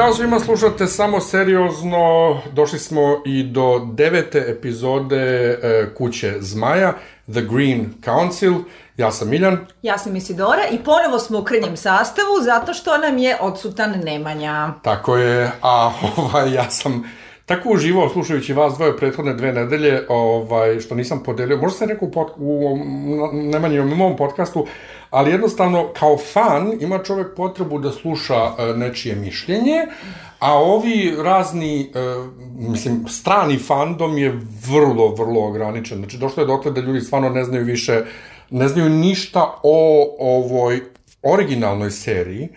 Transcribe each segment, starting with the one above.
Ćao svima, slušate samo seriozno. Došli smo i do devete epizode e, Kuće Zmaja, The Green Council. Ja sam Miljan. Ja sam Isidora i ponovo smo u krnjem sastavu zato što nam je odsutan Nemanja. Tako je, a ovaj, ja sam tako uživao slušajući vas dvoje prethodne dve nedelje, ovaj, što nisam podelio, možda sam rekao u, pod, u Nemanjinom mom podcastu, ali jednostavno kao fan ima čovek potrebu da sluša e, nečije mišljenje, a ovi razni, e, mislim, strani fandom je vrlo, vrlo ograničen. Znači, došlo je dotle da ljudi stvarno ne znaju više, ne znaju ništa o ovoj originalnoj seriji,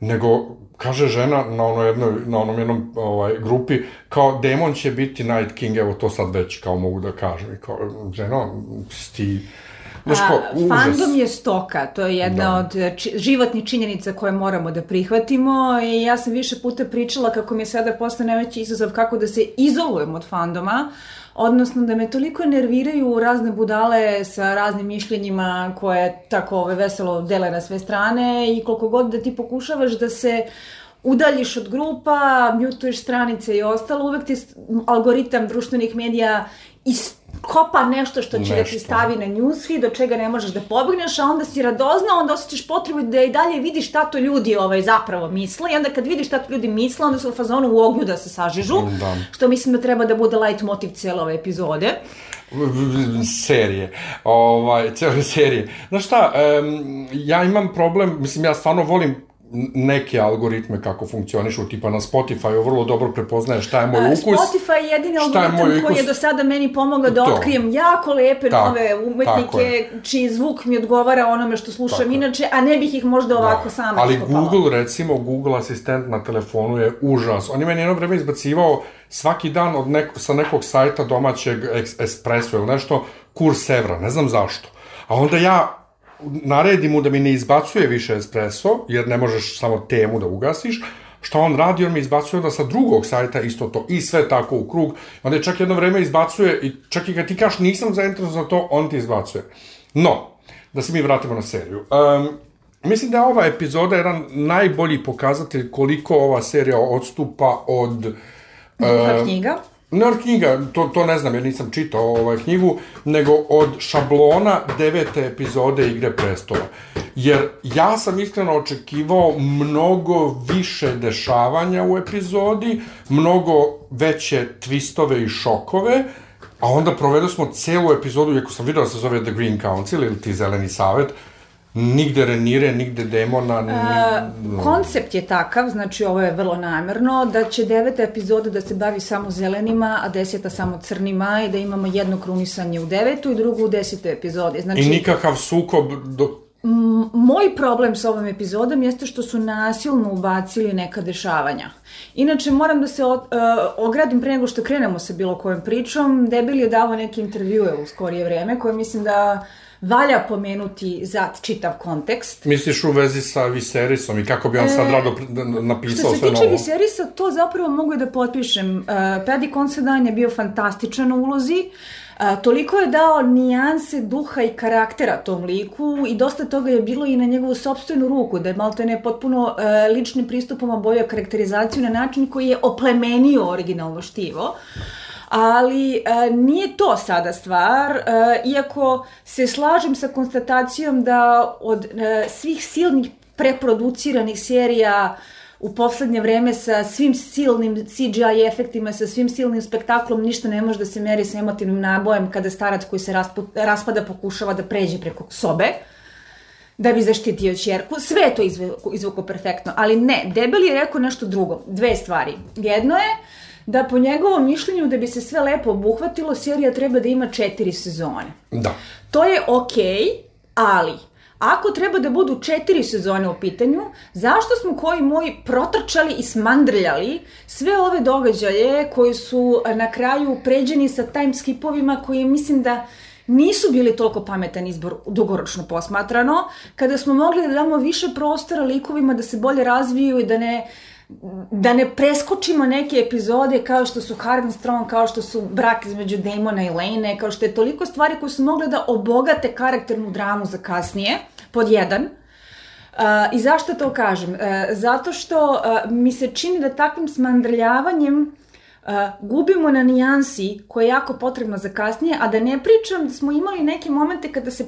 nego kaže žena na ono jednoj, na onom jednom ovaj, grupi, kao demon će biti Night King, evo to sad već kao mogu da kažem. I kao, ženo, ti Znaš ko, Fandom je stoka, to je jedna da. od či, životnih činjenica koje moramo da prihvatimo i ja sam više puta pričala kako mi je sada postao najveći izazov kako da se izolujem od fandoma, odnosno da me toliko nerviraju razne budale sa raznim mišljenjima koje tako ove, veselo dele na sve strane i koliko god da ti pokušavaš da se udaljiš od grupa, mutuješ stranice i ostalo, uvek ti algoritam društvenih medija ist kopa nešto što će nešto. da ti stavi na newsfeed, do čega ne možeš da pobegneš, a onda si radozna, onda osjećaš potrebu da i dalje vidiš šta to ljudi ovaj, zapravo misle i onda kad vidiš šta to ljudi misle, onda su u fazonu u ognju da se sažižu, da. što mislim da treba da bude light motiv cijele ove epizode serije, ovaj, cijele serije. Znaš šta, um, ja imam problem, mislim, ja stvarno volim neke algoritme kako funkcionišu, tipa na Spotify vrlo dobro prepoznaje šta je moj ukus. Spotify je jedini algoritam je koji je do sada meni pomogao da to. otkrijem jako lepe tak, nove umetnike, čiji zvuk mi odgovara onome što slušam tako. inače, a ne bih ih možda da. ovako da. sama Ali iskopala. Google, recimo, Google asistent na telefonu je užas. On je meni jedno vreme izbacivao svaki dan od neko, sa nekog sajta domaćeg Espresso ili nešto, kurs evra, ne znam zašto. A onda ja naredi mu da mi ne izbacuje više espresso, jer ne možeš samo temu da ugasiš, šta on radi, on mi izbacuje da sa drugog sajta isto to, i sve tako u krug, onda je čak jedno vreme izbacuje, i čak i kad ti kaš nisam zainteresovan za to, on ti izbacuje. No, da se mi vratimo na seriju. Um, mislim da je ova epizoda jedan najbolji pokazatelj koliko ova serija odstupa od... Uh, knjiga? Ne od knjiga, to, to ne znam jer nisam čitao ovaj knjigu, nego od šablona devete epizode Igre prestola. Jer ja sam iskreno očekivao mnogo više dešavanja u epizodi, mnogo veće twistove i šokove, a onda provedo smo celu epizodu, iako sam vidio da se zove The Green Council ili ti Zeleni savet, Nigde Renire, nigde demona. Ni... A, koncept je takav, znači ovo je vrlo namerno, da će deveta epizoda da se bavi samo zelenima, a deseta samo crnima i da imamo jedno krunisanje u devetu i drugu u desetoj epizodi. Znači, I nikakav sukob do moj problem sa ovom epizodom jeste što su nasilno ubacili neka dešavanja. Inače, moram da se od, uh, ogradim pre nego što krenemo sa bilo kojom pričom. Debil je davo neke intervjue u skorije vreme koje mislim da valja pomenuti za čitav kontekst. Misliš u vezi sa Viserisom i kako bi on sad e, rado napisao sve novo? Što se tiče Viserisa, to zapravo mogu da potpišem. Uh, Paddy Considine je bio fantastičan u ulozi. A, e, toliko je dao nijanse duha i karaktera tom liku i dosta toga je bilo i na njegovu sobstvenu ruku, da je malo to ne potpuno e, ličnim pristupom obojao karakterizaciju na način koji je oplemenio originalno štivo ali e, nije to sada stvar, e, iako se slažem sa konstatacijom da od e, svih silnih preproduciranih serija u poslednje vreme sa svim silnim CGI efektima, sa svim silnim spektaklom, ništa ne može da se meri sa emotivnim nabojem kada starac koji se raspada pokušava da pređe preko sobe da bi zaštitio čerku. Sve je to izvuko perfektno, ali ne, Debel je rekao nešto drugo. Dve stvari. Jedno je da po njegovom mišljenju da bi se sve lepo obuhvatilo, serija treba da ima četiri sezone. Da. To je okej, okay, ali ako treba da budu četiri sezone u pitanju, zašto smo koji moji protrčali i smandrljali sve ove događaje koji su na kraju pređeni sa time skipovima koji mislim da nisu bili toliko pametan izbor dugoročno posmatrano, kada smo mogli da damo više prostora likovima da se bolje razviju i da ne uh, da ne preskočimo neke epizode kao što su Harvin Strong, kao što su brak između Damona i Lane, kao što je toliko stvari koje su mogle da obogate karakternu dramu za kasnije, pod jedan. Uh, I zašto to kažem? Uh, zato što uh, mi se čini da takvim smandrljavanjem uh, gubimo na nijansi koja je jako potrebna za kasnije, a da ne pričam da smo imali neke momente kada se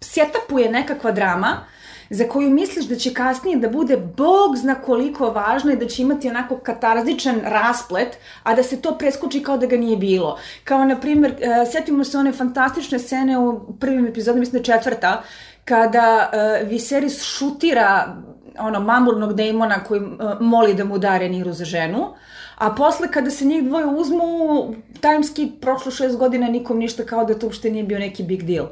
setapuje nekakva drama, za koju misliš da će kasnije da bude bog zna koliko važno i da će imati onako katarzičan rasplet, a da se to preskoči kao da ga nije bilo. Kao, na primjer, uh, setimo se one fantastične scene u prvim epizodima, mislim da četvrta, kada uh, Viserys šutira ono mamurnog demona koji uh, moli da mu da Reniru za ženu, a posle kada se njih dvoje uzmu, tajmski prošlo šest godina nikom ništa kao da to uopšte nije bio neki big deal.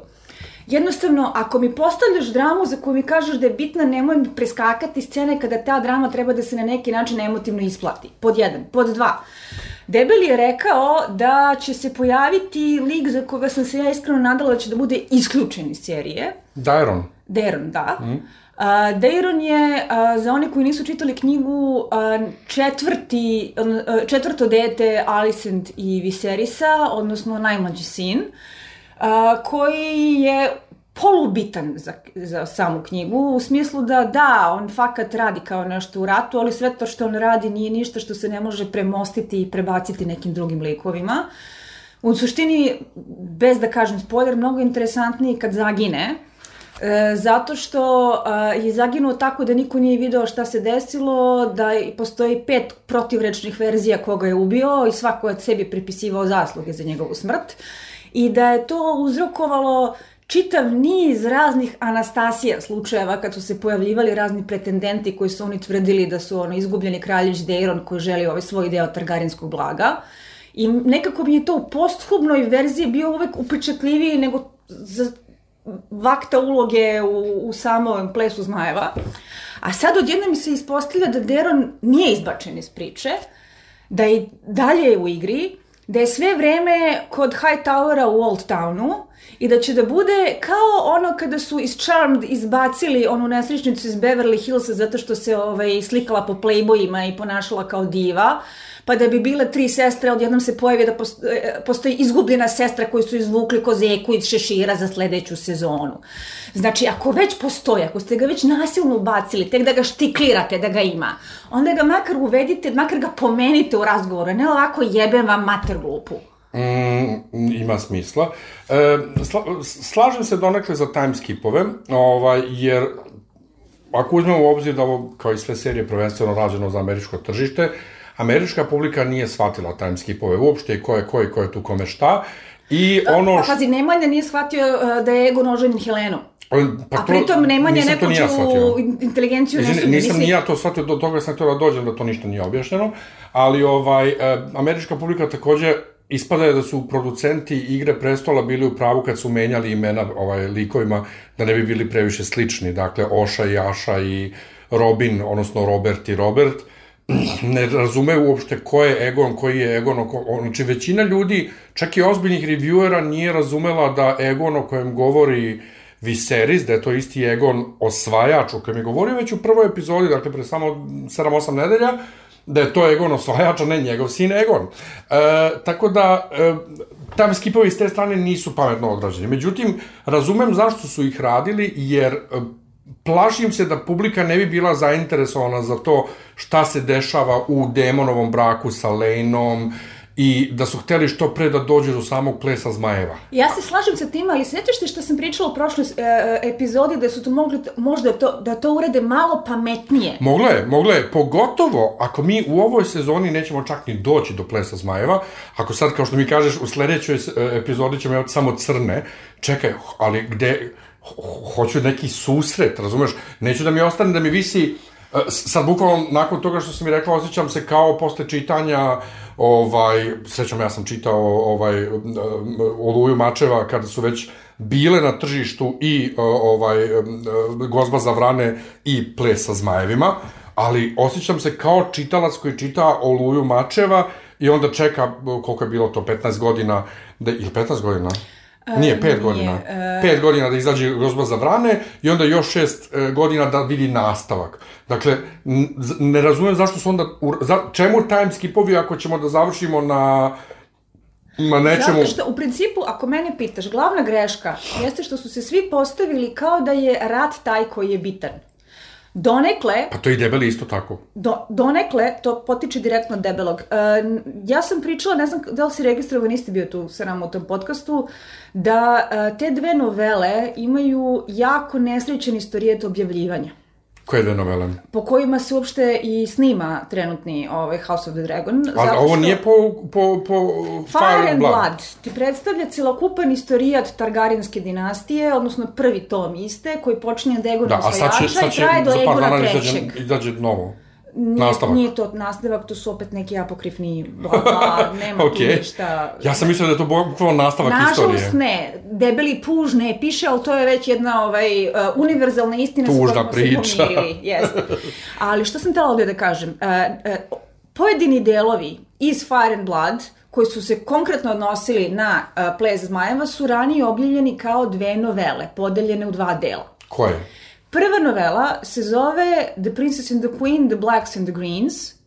Jednostavno, ako mi postavljaš dramu za koju mi kažeš da je bitna, nemoj preskakati scene kada ta drama treba da se na neki način emotivno isplati. Pod jedan. Pod dva. Debeli je rekao da će se pojaviti lik za koga sam se ja iskreno nadala da će da bude isključen iz serije. Dairon. Dairon, da. Mm. Uh, Dairon je, uh, za one koji nisu čitali knjigu, uh, četvrti, uh, četvrto dete Alicent i Viserisa, odnosno najmlađi sin, uh, koji je polubitan za, za samu knjigu, u smislu da da, on fakat radi kao nešto u ratu, ali sve to što on radi nije ništa što se ne može premostiti i prebaciti nekim drugim likovima. U suštini, bez da kažem spoiler, mnogo interesantniji kad zagine, E, zato što a, je zaginuo tako da niko nije video šta se desilo, da postoji pet protivrečnih verzija koga je ubio i svako je sebi pripisivao zasluge za njegovu smrt i da je to uzrokovalo čitav niz raznih Anastasija slučajeva kad su se pojavljivali razni pretendenti koji su oni tvrdili da su ono izgubljeni kraljević Deiron koji želi ovaj svoj deo Targarinskog blaga. I nekako mi je to u posthumnoj verziji bio uvek upečatljiviji nego za vakta uloge u, u samom plesu zmajeva. A sad odjedno mi se ispostavlja da Deron nije izbačen iz priče, da je dalje u igri, da je sve vreme kod High Towera u Old Townu i da će da bude kao ono kada su iz Charmed izbacili onu nesrećnicu iz Beverly Hillsa zato što se ovaj, slikala po playboyima i ponašala kao diva, pa da bi bile tri sestre, odjednom se pojavi da e, postoji izgubljena sestra koju su izvukli kozeku iz šešira za sledeću sezonu. Znači, ako već postoji, ako ste ga već nasilno ubacili, tek da ga štiklirate da ga ima, onda ga makar uvedite, makar ga pomenite u razgovoru, ne ovako jebem vam mater glupu. Mm, ima smisla. E, sla, slažem se donekle za timeskipove, ovaj, jer ako uzmemo u obzir da ovo, kao i sve serije, prvenstveno rađeno za američko tržište, američka publika nije shvatila timeskipove uopšte i ko je ko i ko je tu kome šta. I ono... Pa pazi, Nemanja nije shvatio uh, da je Egon oženjen Helenom. Pa A pritom Nemanja neku ču inteligenciju ne Nisam, nisam ni ja to shvatio, do toga sam htio da dođem da to ništa nije objašnjeno, ali ovaj, eh, američka publika takođe ispada je da su producenti Igre prestola bili u pravu kad su menjali imena ovaj, likovima, da ne bi bili previše slični, dakle Oša i Aša i Robin, odnosno Robert i Robert, ne razume uopšte ko je Egon, koji je Egon, oko, znači većina ljudi, čak i ozbiljnih reviewera nije razumela da Egon o kojem govori Viserys, da je to isti Egon osvajač, o kojem je govorio već u prvoj epizodi, dakle pre samo 7-8 nedelja, da je to Egon osvajač, a ne njegov sin Egon. E, tako da, e, tam skipovi s te strane nisu pametno odrađeni. Međutim, razumem zašto su ih radili, jer plašim se da publika ne bi bila zainteresovana za to šta se dešava u demonovom braku sa Lejnom i da su hteli što pre da dođe do samog plesa zmajeva. Ja se slažem sa tim, ali sećaš ti što sam pričala u prošloj e, epizodi da su to mogli možda to, da to urede malo pametnije? Mogle je, mogle je. Pogotovo ako mi u ovoj sezoni nećemo čak ni doći do plesa zmajeva, ako sad, kao što mi kažeš, u sledećoj e, epizodi ćemo imati samo crne, čekaj, ali gde, hoću neki susret, razumeš? Neću da mi ostane da mi visi e, sad bukvalno nakon toga što sam mi rekla osjećam se kao posle čitanja ovaj srećom ja sam čitao ovaj Oluju Mačeva kada su već bile na tržištu i ovaj Gozba za vrane i Ples sa zmajevima, ali osjećam se kao čitalac koji čita Oluju Mačeva i onda čeka koliko je bilo to 15 godina da ili 15 godina Nije, pet nije, godina. Uh... Pet godina da izađe Gozba za vrane i onda još šest uh, godina da vidi nastavak. Dakle, ne razumem zašto su onda... Za, čemu time skipovi ako ćemo da završimo na Ma nečemu... Zato što, u principu, ako mene pitaš, glavna greška jeste što su se svi postavili kao da je rat taj koji je bitan. Donekle, Pa to i debeli isto tako. do, donekle to potiče direktno od debelog. E, ja sam pričala, ne znam da li si registrovan, niste bio tu sa nama u tom podcastu, da e, te dve novele imaju jako nesrećen istorijet objavljivanja Koje dve novele? po kojima se uopšte i snima trenutni ovaj, House of the Dragon. A, zato ovo što- nije po, po, po Fire and Blood ti predstavlja celokupan istorijat Targaryenske dinastije, odnosno prvi tom iste, koji počinje od Egona Da, a sad će, osvajača sad i će traje do za par Egona dana trećeg. izađe, izađe novo. Nije, Nastavak. nije to nastavak, to su opet neki apokrifni bla bla, nema tu Okej. ništa. Ja sam mislio da je to bukvalno nastavak Nažalost istorije. ne, debeli puž ne piše, ali to je već jedna ovaj, uh, univerzalna istina Tužna s kojom smo priča. se pomirili. Ali što sam tela ovdje da kažem, uh, uh, pojedini delovi iz Fire and Blood, koji su se konkretno odnosili na uh, ples zmajeva, su ranije objavljeni kao dve novele, podeljene u dva dela. Koje? Prva novela se zove The Princess and the Queen, The Blacks and the Greens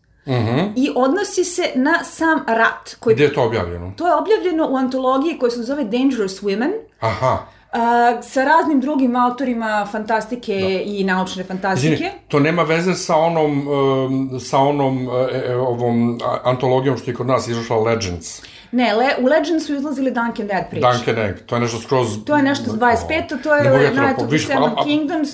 i odnosi se na sam rat koji Gdje je to objavljeno? To je objavljeno u antologiji koja se zove Dangerous Women, Aha. a, sa raznim drugim autorima fantastike i naučne fantastike. Izvini, to nema veze sa onom, um, sa onom e, e, ovom antologijom što je kod nas izašla Legends. Ne, le, u Legends su izlazili Duncan Dead priče. Duncan Egg, to je nešto skroz... To je nešto s 25. To je to Night of the Seven Kingdoms,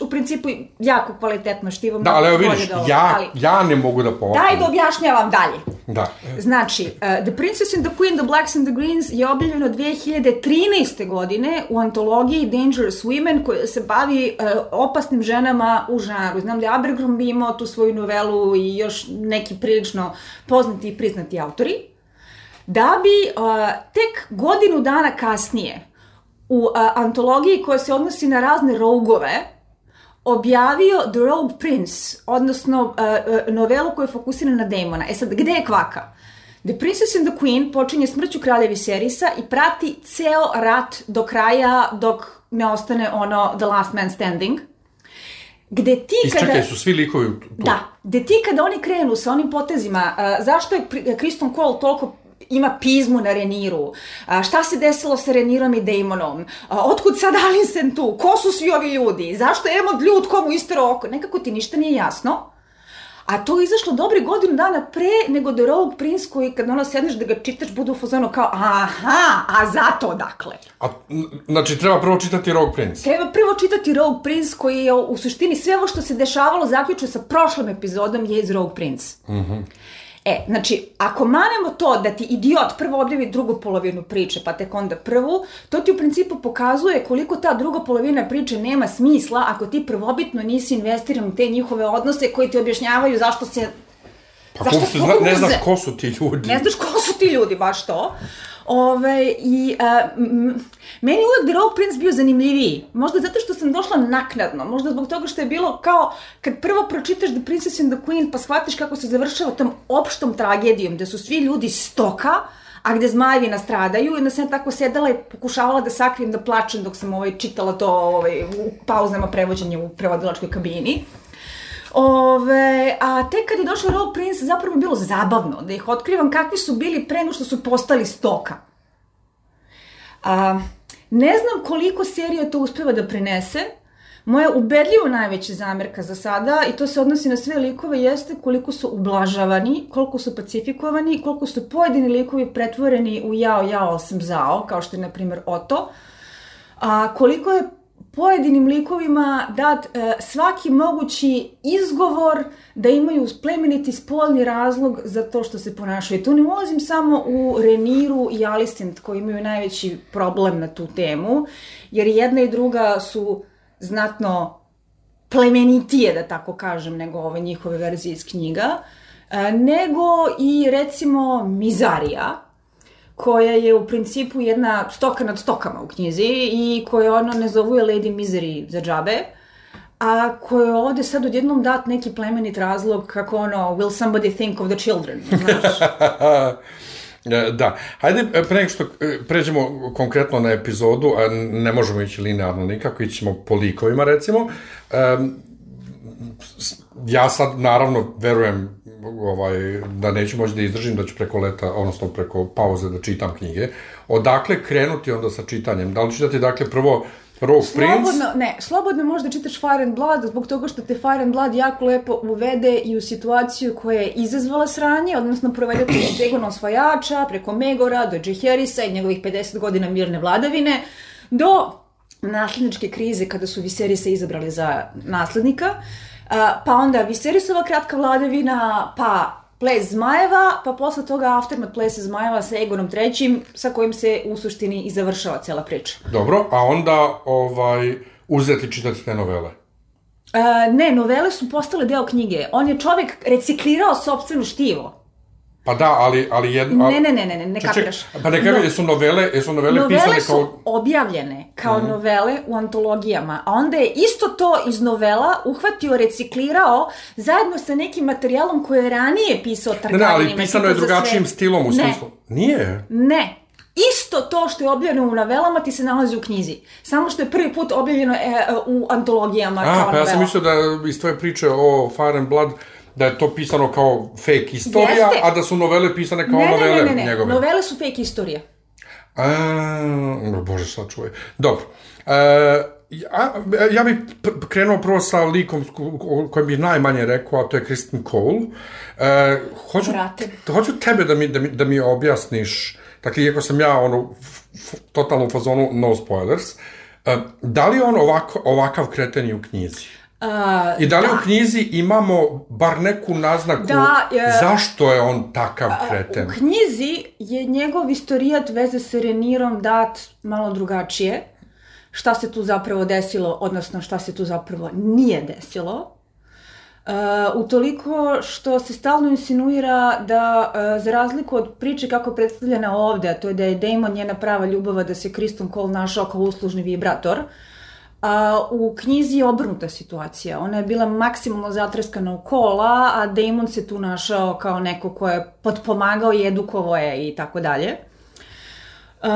u principu jako kvalitetno štivo. Da, ali evo vidiš, ovog, ja, ali- ja ne mogu da povakam. Daj da objašnjavam dalje. Da. Znači, uh, The Princess and the Queen, The Blacks and the Greens je objavljeno 2013. godine u antologiji Dangerous Women koja se bavi uh, opasnim ženama u žanru. Znam da je Abercrombie imao tu svoju novelu i još neki prilično poznati i priznati autori. Da bi uh, tek godinu dana kasnije u uh, antologiji koja se odnosi na razne rougove, objavio The Rogue Prince, odnosno uh, novelu koja je fokusirana na demona. E sad, gde je kvaka? The Princess and the Queen počinje smrću kralja Viserisa i prati ceo rat do kraja dok ne ostane ono The Last Man Standing. Gde ti kada... Isčekaj, su svi likovi tu. Da, gde ti kada oni krenu sa onim potezima, uh, zašto je Kristen Cole toliko ima pizmu na Reniru, a, šta se desilo sa Renirom i Daemonom, a, otkud sad Alicent tu, ko su svi ovi ljudi, zašto je Emod ljud komu istero oko, nekako ti ništa nije jasno. A to je izašlo dobre godinu dana pre nego The Rogue Prince koji kad ono sedneš da ga čitaš bude u fazonu kao aha, a zato dakle. A, znači, treba prvo čitati Rogue Prince. Treba prvo čitati Rogue Prince koji je u suštini sve ovo što se dešavalo zaključuje sa prošlom epizodom je iz Rogue Prince. E, znači, ako manemo to da ti idiot prvo objavi drugu polovinu priče, pa tek onda prvu, to ti u principu pokazuje koliko ta druga polovina priče nema smisla ako ti prvobitno nisi investiran u te njihove odnose koji ti objašnjavaju zašto se Pa Zašto su zna, ne znaš ko su ti ljudi. Ne znaš ko su ti ljudi, baš to. Ove, i a, m, meni uvek The Rogue Prince bio zanimljiviji. Možda zato što sam došla naknadno, možda zbog toga što je bilo kao kad prvo pročitaš The Princess and the Queen pa shvatiš kako se završava tom opštom tragedijom, gde su svi ljudi stoka, a gde zmajevi nastradaju i onda sam ja tako sedela i pokušavala da sakrijem da plačem dok sam ovaj, čitala to ovaj, u pauzama prevođenja u prevodilačkoj kabini. Ove, a tek kad je došao Rogue Prince, zapravo je bilo zabavno da ih otkrivam kakvi su bili pre nego što su postali stoka. A, ne znam koliko serija to uspeva da prenese. Moja ubedljivo najveća zamerka za sada, i to se odnosi na sve likove, jeste koliko su ublažavani, koliko su pacifikovani, koliko su pojedini likovi pretvoreni u jao, jao, sam zao, kao što je, na primjer, Oto. A koliko je pojedinim likovima dat e, svaki mogući izgovor da imaju plemeniti spolni razlog za to što se ponašaju. Tu ne ulazim samo u Reniru i Alicent koji imaju najveći problem na tu temu, jer jedna i druga su znatno plemenitije, da tako kažem, nego ove njihove verzije iz knjiga, e, nego i recimo Mizarija, koja je u principu jedna stoka nad stokama u knjizi i koja ono ne zovu Lady Misery za džabe, a koja ovde sad odjednom dat neki plemenit razlog kako ono, will somebody think of the children, znaš? E, Da, hajde e, pre nego što e, pređemo konkretno na epizodu, a ne možemo ići linearno nikako, ićemo po likovima recimo. Ja sad naravno verujem ovaj, da neću moći da izdržim, da ću preko leta, odnosno preko pauze da čitam knjige. Odakle krenuti onda sa čitanjem? Da li čitati dakle prvo Rogue Prince. Slobodno, ne, slobodno možda čitaš Fire and Blood zbog toga što te Fire and Blood jako lepo uvede i u situaciju koja je izazvala sranje, odnosno provede te od Egona osvajača, preko Megora, do Harrisa i njegovih 50 godina mirne vladavine, do nasledničke krize kada su Viserisa izabrali za naslednika, a, pa onda Viserisova kratka vladavina, pa ples zmajeva, pa posle toga Aftermath plesa zmajeva sa Egonom III, sa kojim se u suštini i završava cela priča. Dobro, a onda ovaj, uzeti čitati te novele. E, ne, novele su postale deo knjige. On je čovek reciklirao sobstveno štivo. Pa da, ali, ali jedno... Ne, ne, ne, ne, ne, ne Ček, kapiraš. pa ne kapiraš, jesu novele, jesu novele, Novele pisane su kao... objavljene kao novele u antologijama, a onda je isto to iz novela uhvatio, reciklirao zajedno sa nekim materijalom koje je ranije pisao Ne, Targaryenima. ne, ali pisano je drugačijim stilom u Ne. smislu. Nije. Ne. Isto to što je objavljeno u novelama ti se nalazi u knjizi. Samo što je prvi put objavljeno e, e, u antologijama A, pa ja sam mislio da iz tvoje priče o Fire and Blood da je to pisano kao fake istorija, Jeste. a da su novele pisane kao ne, ne, novele ne, ne, ne. njegove. Novele su fake istorija. A, bože, sad čuje. Dobro. E, ja, ja bih krenuo prvo sa likom ko- kojem bih najmanje rekao, a to je Kristen Cole. E, hoću, Brate. hoću tebe da mi, da mi, da mi objasniš, dakle, iako sam ja ono, f, f, totalno u fazonu no spoilers, e, da li je on ovako, ovakav kreten i u knjizi? A, I da li u knjizi imamo bar neku naznaku Da, e, zašto je on takav kreten? U knjizi je njegov istorijat veze sa Renirom dat malo drugačije. Šta se tu zapravo desilo, odnosno šta se tu zapravo nije desilo. Uh, utoliko što se stalno insinuira da, uh, za razliku od priče kako je predstavljena ovde, a to je da je Damon njena prava ljubava, da se Kristen Cole našao kao uslužni vibrator, a u knjizi je obrnuta situacija. Ona je bila maksimalno zatreskana u kola, a Damon se tu našao kao neko ko je potpomagao i edukovao je i tako dalje. Uh,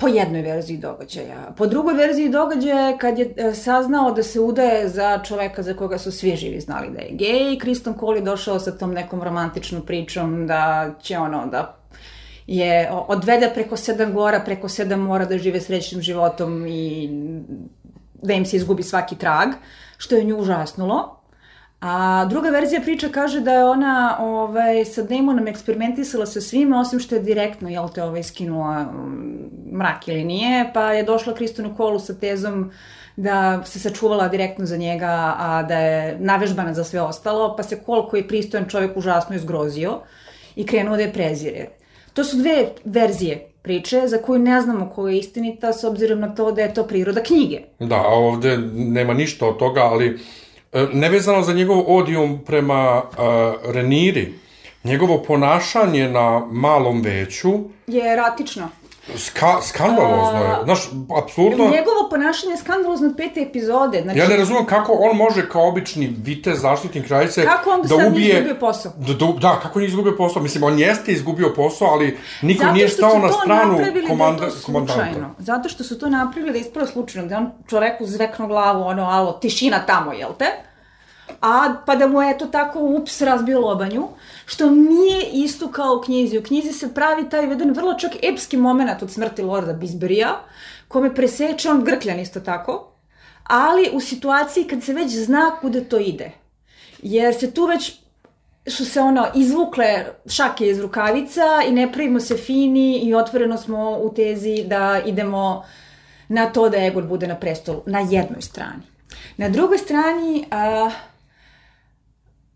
po jednoj verziji događaja. Po drugoj verziji događaja, kad je e, saznao da se udaje za čoveka za koga su svi živi znali da je gej, Kristen Cole je došao sa tom nekom romantičnom pričom da će ono da je odvede preko sedam gora, preko sedam mora da žive srećnim životom i da im se izgubi svaki trag, što je nju užasnulo. A druga verzija priče kaže da je ona ovaj, sa Damonom eksperimentisala sa svime, osim što je direktno, jel te, ovaj, skinula mm, mrak ili nije, pa je došla Kristonu Kolu sa tezom da se sačuvala direktno za njega, a da je navežbana za sve ostalo, pa se Kol koji je pristojan čovjek užasno izgrozio i krenuo da je prezire. To su dve verzije priče za koju ne znamo koja je istinita s obzirom na to da je to priroda knjige. Da, ovde nema ništa od toga, ali e, nevezano za njegov odijum prema uh, Reniri, njegovo ponašanje na malom veću, Je eratično. Ska, skandalozno je. Znaš, apsolutno... Njegovo ponašanje je skandalozno od pete epizode. Znači, Ja ne razumem kako on može kao obični vitez zaštitnik kraljice Kako on da sad nije ubije... izgubio posao? Da, da, da, kako nije izgubio posao? Mislim, on jeste izgubio posao, ali niko nije stao na stranu napravili komanda, da komandanta. Zato što su to napravili da je ispravo slučajno, da on čoveku zveknu glavu, ono, alo, tišina tamo, jel te? A pa da mu je to tako ups razbio lobanju, što nije isto kao u knjizi. U knjizi se pravi taj jedan vrlo čak epski moment od smrti Lorda Bisberija, kome preseče on grkljan isto tako, ali u situaciji kad se već zna kuda to ide. Jer se tu već su se ono izvukle šake iz rukavica i ne pravimo se fini i otvoreno smo u tezi da idemo na to da Egon bude na prestolu, na jednoj strani. Na drugoj strani, a,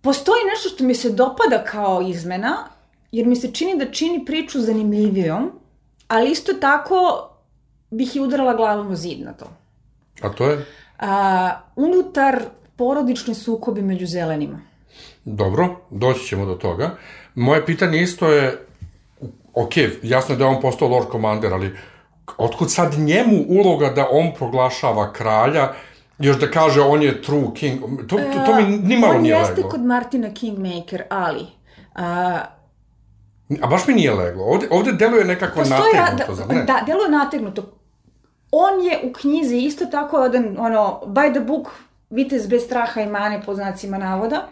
postoji nešto što mi se dopada kao izmena, jer mi se čini da čini priču zanimljivijom, ali isto tako bih i udarala glavom u zid na to. A to je? A, unutar porodični sukobi među zelenima. Dobro, doći ćemo do toga. Moje pitanje isto je, ok, jasno je da je on postao Lord Commander, ali otkud sad njemu uloga da on proglašava kralja, još da kaže on je true king, to, to, to mi nimalo On nije jeste leglo. kod Martina Kingmaker, ali... A, A baš mi nije leglo. Ovde, ovde deluje nekako postoji nategnuto, da, zar ne? da, deluje nategnuto. On je u knjizi isto tako jedan, ono, by the book, vitez bez straha i mane, po znacima navoda,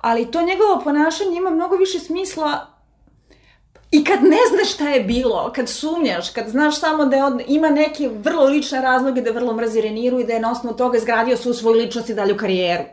ali to njegovo ponašanje ima mnogo više smisla I kad ne znaš šta je bilo, kad sumnjaš, kad znaš samo da od, ima neke vrlo lične razloge da vrlo mrzi Reniru i da je na osnovu toga zgradio svu svoju ličnost i dalju karijeru.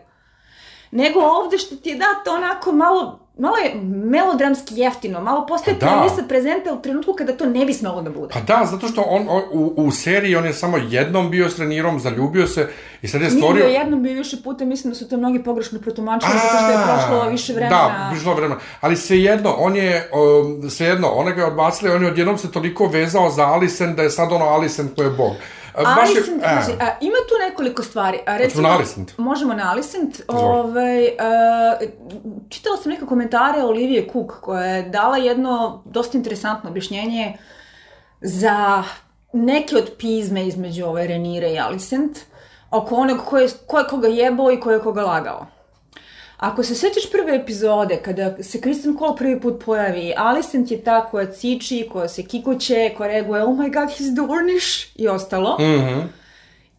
Nego ovde što ti je dato onako malo malo je melodramski jeftino, malo postaje Pa da. premisa prezenta u trenutku kada to ne bi smelo da bude. Pa da, zato što on, on u, u seriji on je samo jednom bio s Renirom, zaljubio se i sad je Nije stvorio... bio jednom, bio više puta, mislim da su to mnogi pogrešno protumačili, zato što je prošlo više vremena. Da, prošlo vremena. Ali svejedno, on je, um, svejedno, ona ga je odbacila i on je odjednom se toliko vezao za Alisen da je sad ono Alisen koji je bog. A, je- Alicent, e, znači, a, ima tu nekoliko stvari. A, recimo, na Alicent? Možemo na Alicent. Ovaj, a, čitala sam neke komentare Olivije Cook koja je dala jedno dosta interesantno objašnjenje za neke od pizme između ove Renire i Alicent oko onog ko je, ko je koga jebao i ko je koga lagao. Ako se sećaš prve epizode, kada se Kristen Cole prvi put pojavi, Alicent je ta koja ciči, koja se kikuće, koja reaguje, oh my god, he's Dornish i ostalo. mhm.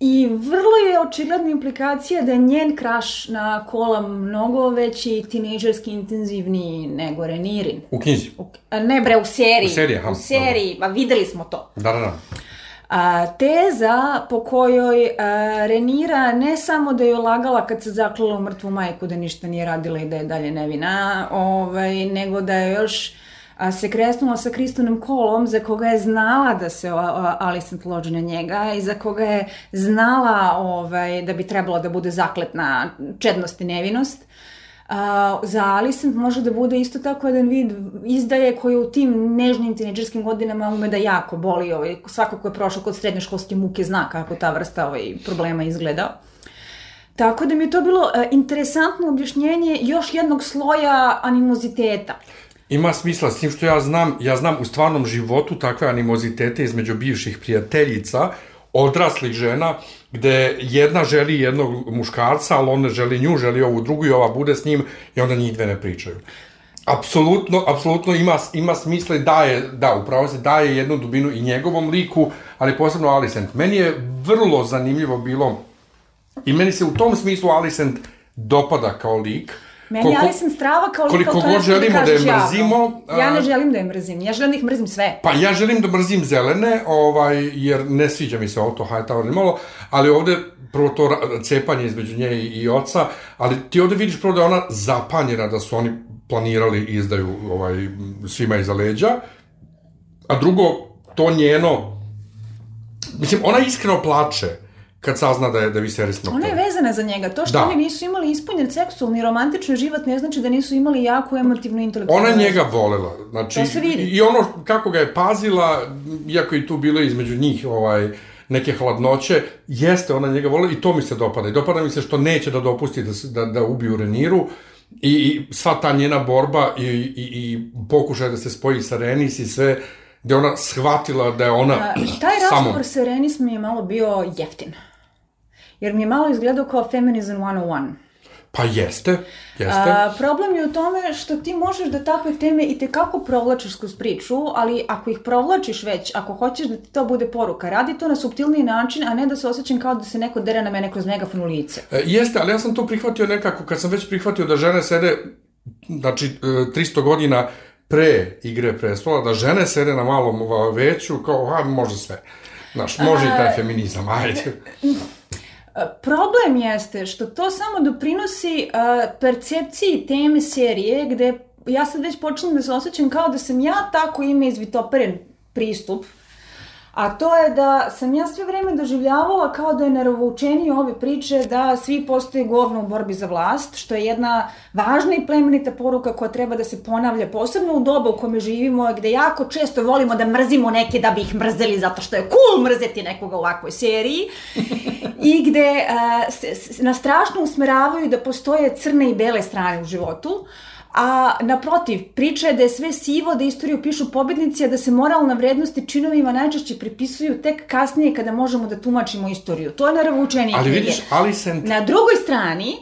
I vrlo je očigledna implikacija da je njen kraš na kola mnogo veći tinejdžerski intenzivniji nego Renirin. U knjizi. U- ne bre, u seriji. U seriji, aha, U seriji, pa videli smo to. Da, da, da. A, teza po kojoj Renira ne samo da je lagala kad se zaklala u mrtvu majku da ništa nije radila i da je dalje nevina, ovaj, nego da je još a, se kresnula sa Kristonom Kolom za koga je znala da se Alicent loži na njega i za koga je znala ovaj, da bi trebalo da bude zakletna čednost i nevinost. A, za Alicent može da bude isto tako jedan vid izdaje koji u tim nežnim tineđerskim godinama ume da jako boli. Ovaj, svako ko je prošao kod srednjoškolske muke zna kako ta vrsta ovaj, problema izgleda. Tako da mi je to bilo e, interesantno objašnjenje još jednog sloja animoziteta. Ima smisla, s tim što ja znam, ja znam u stvarnom životu takve animozitete između bivših prijateljica, odraslih žena, gde jedna želi jednog muškarca, ali on ne želi nju, želi ovu drugu i ova bude s njim i onda njih dve ne pričaju. Apsolutno, apsolutno ima, ima smisla i daje, da, upravo se daje jednu dubinu i njegovom liku, ali posebno Alicent. Meni je vrlo zanimljivo bilo i meni se u tom smislu Alicent dopada kao lik. Meni Koliko- Alison strava kao koliko to god da želimo da je mrzimo, Ja ne a- želim da je mrzim, ja želim da ih mrzim sve. Pa ja želim da mrzim zelene, ovaj, jer ne sviđa mi se Otto Hightower ni malo, ali ovde prvo to cepanje između nje i, i oca, ali ti ovde vidiš prvo da je ona zapanjena da su oni planirali izdaju ovaj, svima iza leđa, a drugo, to njeno, mislim, ona iskreno plače kad sazna da je, da Viserys Ona je Nocturne. vezana za njega. To što Da. oni nisu imali ispunjen seksualni romantični život ne znači da nisu imali jako emotivnu intelektualnu Ona njega volela, znači, To se vidi. i ono kako ga je pazila, iako i tu bilo između njih ovaj, neke hladnoće, jeste ona njega volela i to mi se dopada. I dopada mi se što neće da dopusti da, da, da ubiju Reniru i, i sva ta njena borba i, i, i pokušaj da se spoji sa Renis i sve, gde ona shvatila da je ona A, taj razgovor sa Renis mi je malo bio jeftin. Jer mi je malo izgledao kao Feminism 101. Pa jeste, jeste. A, problem je u tome što ti možeš da takve teme i tekako provlačiš kroz priču, ali ako ih provlačiš već, ako hoćeš da ti to bude poruka, radi to na subtilniji način, a ne da se osjećam kao da se neko dere na mene kroz megafon u lice. E, Jeste, ali ja sam to prihvatio nekako, kad sam već prihvatio da žene sede, znači, e, 300 godina pre igre prestola, da žene sede na malom veću, kao, a, može sve. Znaš, može i taj feminizam, ajde. Problem jeste što to samo doprinosi uh, percepciji teme serije gde ja sad već počnem da se osjećam kao da sam ja tako ime izvitoperen pristup, a to je da sam ja sve vreme doživljavala kao da je naravoučenije ove priče da svi postoje govno u borbi za vlast, što je jedna važna i plemenita poruka koja treba da se ponavlja, posebno u doba u kome živimo, gde jako često volimo da mrzimo neke da bi ih mrzeli zato što je cool mrzeti nekoga u ovakvoj seriji. I gde a, se, se, na strašno usmeravaju da postoje crne i bele strane u životu, a naprotiv, priča je da je sve sivo, da istoriju pišu pobednici, a da se moralna vrednost i činovima najčešće pripisuju tek kasnije kada možemo da tumačimo istoriju. To je naravučenije Ali knjige. vidiš, Alicent, Na drugoj strani,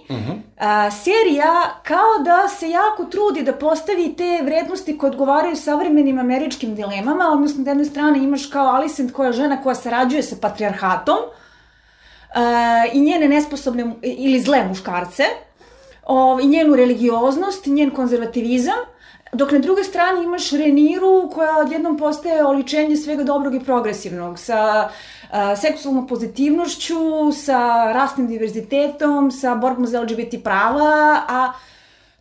a, serija kao da se jako trudi da postavi te vrednosti koje odgovaraju savremenim američkim dilemama, odnosno da jedne strane imaš kao Alicent koja je žena koja sarađuje sa patrijarhatom a, i njene nesposobne ili zle muškarce, o, i njenu religioznost, njen konzervativizam, Dok na drugoj strani imaš Reniru koja odjednom postaje oličenje svega dobrog i progresivnog, sa a, seksualnom pozitivnošću, sa rasnim diverzitetom, sa borbom za LGBT prava, a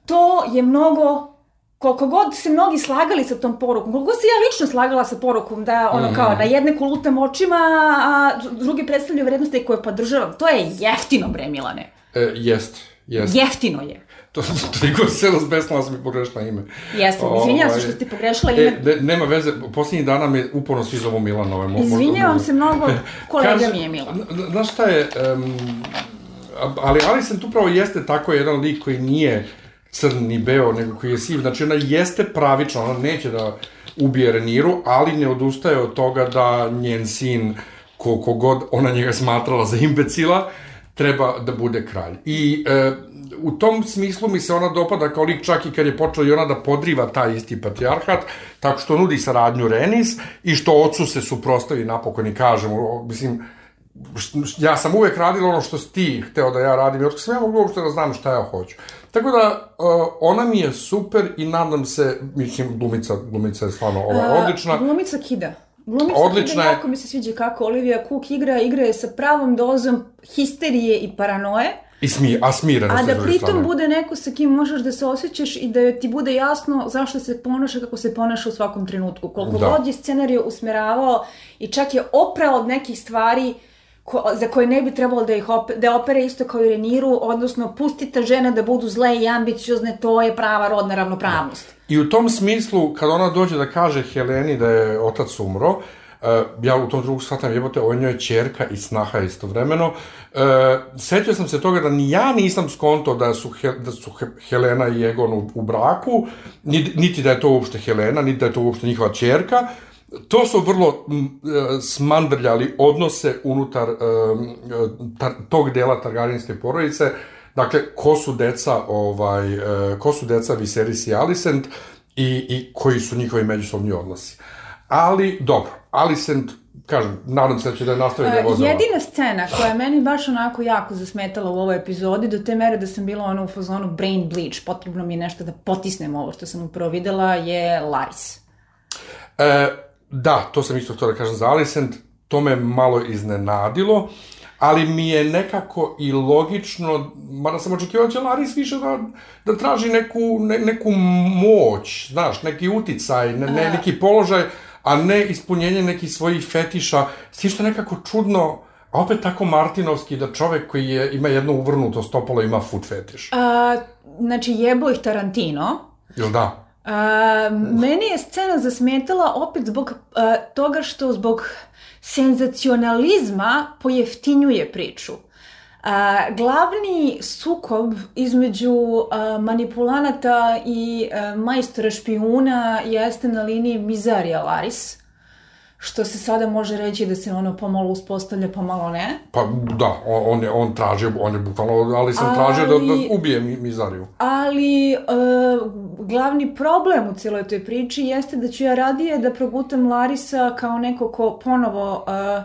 to je mnogo koliko god se mnogi slagali sa tom porukom, koliko se ja lično slagala sa porukom da ono Mhm. kao na jedne kolutam očima, a drugi predstavljaju vrednosti koje podržavam, to je jeftino bre Milane. E, jest, jest. Jeftino je. To, toliko se razbesnala sam i pogrešila ime. Jesam, izvinjavam se Ovaj, što ste pogrešila E, ime. ne, nema veze, posljednjih dana me uporno svi zovu Milanove. Mo, možda- Izvinjavam se mnogo, kolega Kaže, mi je Milan. zna- Znaš šta je, um, ali Alicent upravo jeste tako jedan lik koji nije crn ni beo, nego koji je siv. Znači ona jeste pravična, ona neće da ubije Reniru, ali ne odustaje od toga da njen sin, koliko god ona njega smatrala za imbecila, treba da bude kralj. I e, u tom smislu mi se ona dopada kao lik čak i kad je počela i ona da podriva taj isti patrijarhat, tako što nudi saradnju Renis i što ocu se suprostavi napokon i kaže mu, o, mislim, ja sam uvek radila ono što si ti hteo da ja radim, jer sam ja mogu uopšte da znam šta ja hoću. Tako da, uh, ona mi je super i nadam se, mislim, glumica, glumica je stvarno ova, odlična. Glumica Kida. Glumica Odlična je. jako mi se sviđa kako Olivia Cook igra, igra je sa pravom dozom histerije i paranoje, I smi, a smirena a da pritom strane. bude neko sa kim možeš da se osjećaš i da ti bude jasno zašto se ponaša kako se ponaša u svakom trenutku. Koliko Da. god je scenariju usmeravao i čak je oprao od nekih stvari ko, za koje ne bi trebalo da ih ope, da opere isto kao i Reniru, odnosno pustite žene da budu zle i ambiciozne, to je prava rodna ravnopravnost. I u tom smislu, kad ona dođe da kaže Heleni da je otac umro, uh, ja u tom drugu shvatam, jebote, je njoj čerka i snaha istovremeno. Uh, setio sam se toga da ni ja nisam skonto da su, He, da su He, Helena i Egon u, u braku, niti da je to uopšte Helena, niti da je to uopšte njihova čerka. To su vrlo e, smandrljali odnose unutar e, ta, tog dela Targaryenske porodice. Dakle, ko su deca, ovaj, e, ko su deca Viserys i Alicent i, i koji su njihovi međusobni odnosi. Ali, dobro, Alicent, kažem, nadam se da će da nastavi da vozila. jedina scena koja je meni baš onako jako zasmetala u ovoj epizodi, do te mere da sam bila ono u fazonu brain bleach, potrebno mi je nešto da potisnem ovo što sam upravo videla, je Laris. E, da, to sam isto htio da kažem za Alicent, to me malo iznenadilo, ali mi je nekako i logično, mada sam očekivao da će Laris više da, da traži neku, ne, neku moć, znaš, neki uticaj, ne, ne, neki položaj, a ne ispunjenje nekih svojih fetiša, s tim što nekako čudno, a opet tako martinovski da čovek koji je, ima jedno uvrnuto stopalo ima food fetiš. A, znači, jebo ih Tarantino. Jel da? A, meni je scena zasmetala opet zbog a, toga što zbog senzacionalizma pojeftinjuje priču. A, glavni sukob između a, manipulanata i a, majstora špijuna jeste na liniji Mizarija Laris, što se sada može reći da se ono pomalo uspostavlja, pomalo ne. Pa da, on, je, on tražio, on je bukvalno, ali sam tražio da, Ali- da ubije mi, Mizariju. Ali e, glavni problem u cijeloj toj priči jeste da ću ja radije da progutam Larisa kao neko ko ponovo e,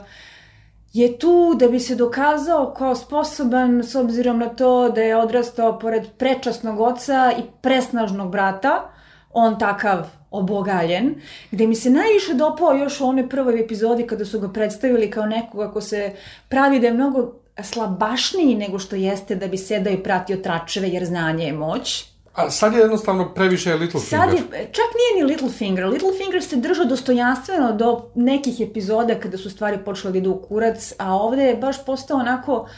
je tu da bi se dokazao kao sposoban s obzirom na to da je odrastao pored prečasnog oca i presnažnog brata, on takav obogaljen, gde mi se najviše dopao još u onoj prvoj epizodi kada su ga predstavili kao nekoga ko se pravi da je mnogo slabašniji nego što jeste da bi sedao i pratio tračeve jer znanje je moć. A sad je jednostavno previše Littlefinger. Sad je, čak nije ni Littlefinger. Littlefinger se držao dostojanstveno do nekih epizoda kada su stvari počele da idu u kurac, a ovde je baš postao onako... Uh,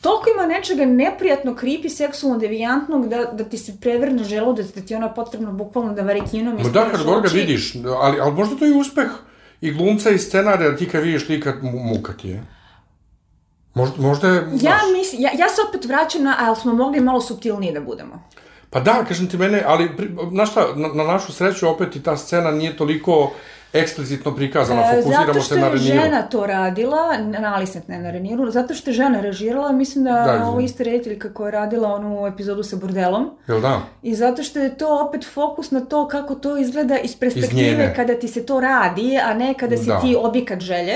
toliko ima nečega neprijatno, kripi, seksualno devijantnog da, da ti se prevrne želudac, da ti je ono potrebno bukvalno da varikinom Ma da, kad god ga vidiš, ali, ali možda to je uspeh i glumca i scenarija, ti kad vidiš lika, mu- muka ti je. Možda, možda je, Ja, mislim, ja, ja se opet vraćam na, ali smo mogli malo subtilnije da budemo. pa da, kažem ti mene, ali, pri- znaš šta, na, na našu sreću opet i ta scena nije toliko eksplicitno prikazana, E, fokusiramo zato što se na je Reniru. žena to radila, na Alicent ne na Reniru, zato što je žena režirala, mislim da, Da, da ovo ista rediteljka koja je radila onu epizodu sa bordelom. Jel da? I zato što je to opet fokus na to kako to izgleda iz perspektive njene. kada ti se to radi, a ne kada si Da. ti objekat želje.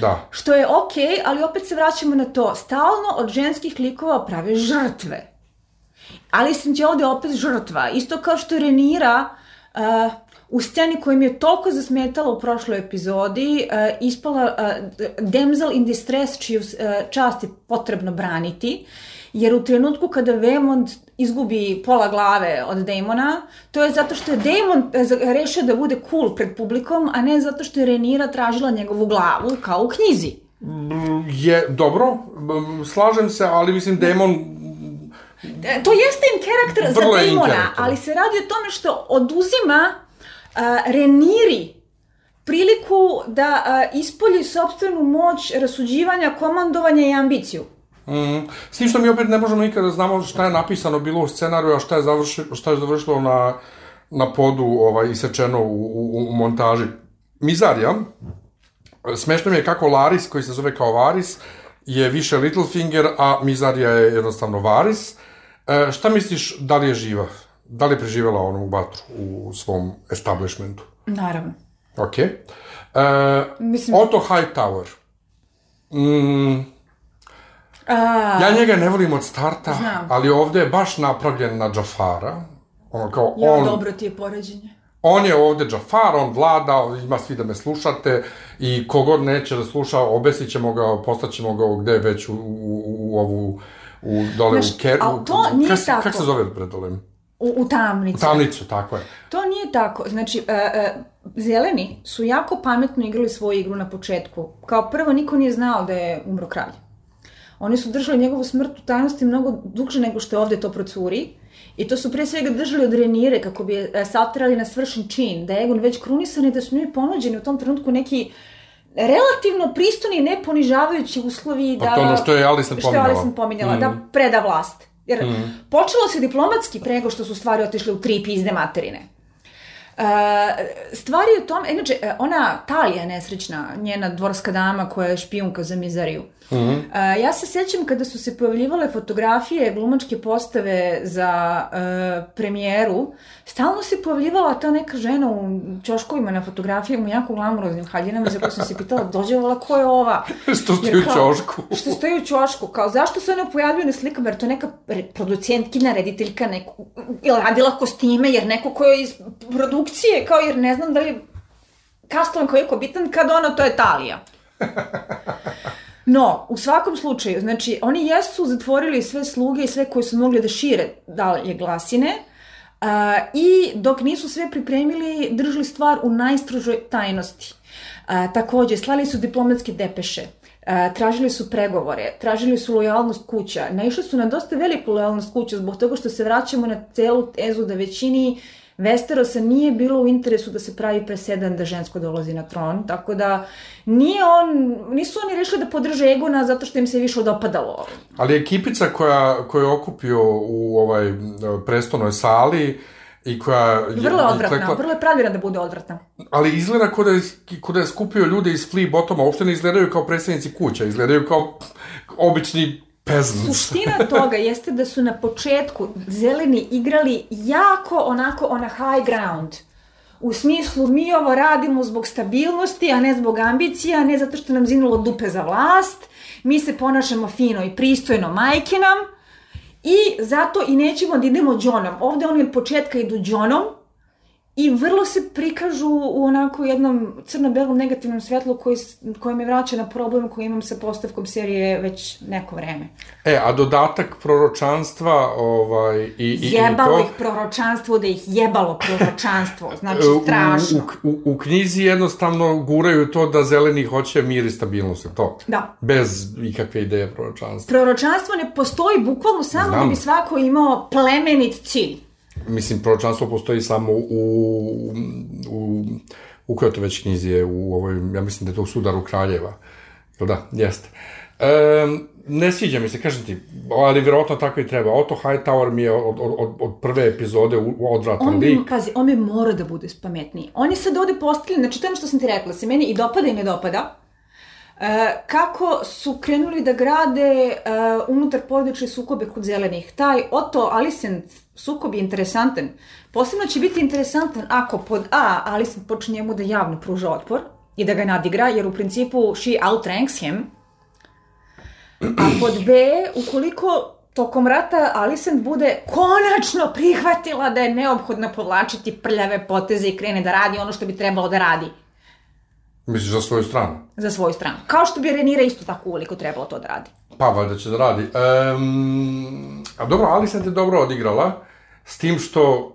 Da. Što je okej, ali opet se vraćamo na to. Stalno od ženskih likova prave žrtve. Ali sam ti ovde opet žrtva. Isto kao što Renira uh, u sceni koja mi je toliko zasmetala u prošloj epizodi, uh, ispala uh, damsel in distress čiju uh, čast je potrebno braniti, jer u trenutku kada Vemond izgubi pola glave od Damona, to je zato što je Damon e, rešio da bude cool pred publikom, a ne zato što je Renira tražila njegovu glavu, kao u knjizi. Je, dobro, slažem se, ali mislim Damon E, To jeste im karakter za Vrlo Damona, ali se radi o tome što oduzima Reniri priliku da ispolji sobstvenu moć rasuđivanja, komandovanja i ambiciju. Mm, s tim što mi opet ne možemo nikada da znamo šta je napisano bilo u scenariju, a šta je, završi, šta je završilo na, na podu ovaj, isečeno u, u, u montaži. Mizarija, smešno mi je kako Laris, koji se zove kao Varis, je više Littlefinger, a Mizarija je jednostavno Varis. E, šta misliš, da li je živa? Da li je preživjela onu vatru u svom establishmentu? Naravno. Ok. E, Mislim- Otto Hightower. Mm, A, Ja njega ne volim od starta, Znam. ali ovde je baš napravljen na Džafara. Ono kao, ja, on, dobro ti je poređenje. on je ovde Džafar, on vlada, ima svi da me slušate i kogod neće da sluša, obesit ćemo ga, postaćemo ga gde već u, u, u ovu u, dole Znaš, u Ker... ali u- to nije kak se- tako. Kak se zove dole? U, u tamnici. U tamnicu, tako je. To nije tako. Znači, uh, uh, zeleni su jako pametno igrali svoju igru na početku. Kao prvo, niko nije znao da je umro kralj. Oni su držali njegovu smrt u tajnosti mnogo duže nego što je ovde to procuri. I to su pre svega držali od Renire kako bi je e, satrali na svršen čin, da je Egon već krunisan i da su njoj ponuđeni u tom trenutku neki relativno pristojni i neponižavajući uslovi da... Pa to ono što je Alison Što je pominjala. Alison pominjala, da preda vlast. Jer počelo se diplomatski prego što su stvari otišle u tri pizde materine. E, stvar je u tom, inače, e, ona Talija nesrećna, njena dvorska dama koja je špijunka za Mizariju. E, ja se sjećam kada su se pojavljivale fotografije glumačke postave za e, premijeru, stalno se pojavljivala ta neka žena u čoškovima na fotografijama u jako glamuroznim haljinama za koju sam se pitala, dođe ova, ko je ova? Što stoji u kao, ćošku. Što stoji u ćošku, kao zašto se ona pojavljuje na slikama, jer to je neka producentkinja, rediteljka, neko, ili radila kostime, jer neko ko je iz produkcije, kao jer ne znam da li je kastovan koji je bitan, kad ona, to je Talija. No, u svakom slučaju, znači, oni jesu zatvorili sve sluge i sve koji su mogli da šire dalje glasine, a, i dok nisu sve pripremili, držali stvar u najstrožoj tajnosti. A, takođe, slali su diplomatske depeše, a, tražili su pregovore, tražili su lojalnost kuća, naišli su na dosta veliku lojalnost kuća zbog toga što se vraćamo na celu tezu da većini Westerosa nije bilo u interesu da se pravi presedan da žensko dolazi na tron, tako da nije on, nisu oni rešili da podrže Egona zato što im se više dopadalo. Ali ekipica koja, koju je okupio u ovaj prestonoj sali i koja... je- Vrlo odvratna, klekla- vrlo je pravilna da bude odvratna. Ali izgleda kod da, je, kod da je skupio ljude iz Flea Botoma, uopšte ne izgledaju kao predstavnici kuća, izgledaju kao obični peasants. Suština toga jeste da su na početku zeleni igrali jako onako on high ground. U smislu, mi ovo radimo zbog stabilnosti, a ne zbog ambicija, a ne zato što nam zinulo dupe za vlast. Mi se ponašamo fino i pristojno, majke nam. I zato i nećemo da idemo džonom. Ovde oni od početka idu džonom i vrlo se prikažu u onako jednom crno-belom negativnom svetlu koji, koji me vraća na problem koji imam sa postavkom serije već neko vreme. E, a dodatak proročanstva ovaj, i, i, i Jebalo to... ih proročanstvo da ih jebalo proročanstvo. Znači, strašno. u, u, u knjizi jednostavno guraju to da zeleni hoće mir i stabilnost, to? Da. Bez ikakve ideje proročanstva. Proročanstvo ne postoji bukvalno samo Znam. da bi svako imao plemenit cilj. Mislim, proročanstvo postoji samo u, u, u kojoj to već knjizi je, u ovoj, ja mislim da je to u Sudaru Kraljeva. Jel da? Jeste. E, ne sviđa mi se, kažem ti, ali vjerojatno tako i treba. Otto Hightower mi je od, od, od, prve epizode u- odvratan On lik. pazi, on bi mora da bude pametniji. On je sad ovde postavljen, znači to je ono što sam ti rekla, se meni i dopada i ne dopada. E, kako su krenuli da grade e, unutar porodične sukobe kod zelenih. Taj Otto Alicent sukob je interesantan. Posebno će biti interesantan ako pod A Alicent počne njemu da javno pruža otpor i da ga nadigra, jer u principu she outranks him. A pod B, ukoliko tokom rata Alicent bude konačno prihvatila da je neophodno povlačiti prljave poteze i krene da radi ono što bi trebalo da radi Misliš za svoju stranu? za svoju stranu. Kao što bi Renira isto tako uveliko trebalo to da radi. Pa, valjda će da radi. Um, a dobro, Alicent je dobro odigrala, s tim što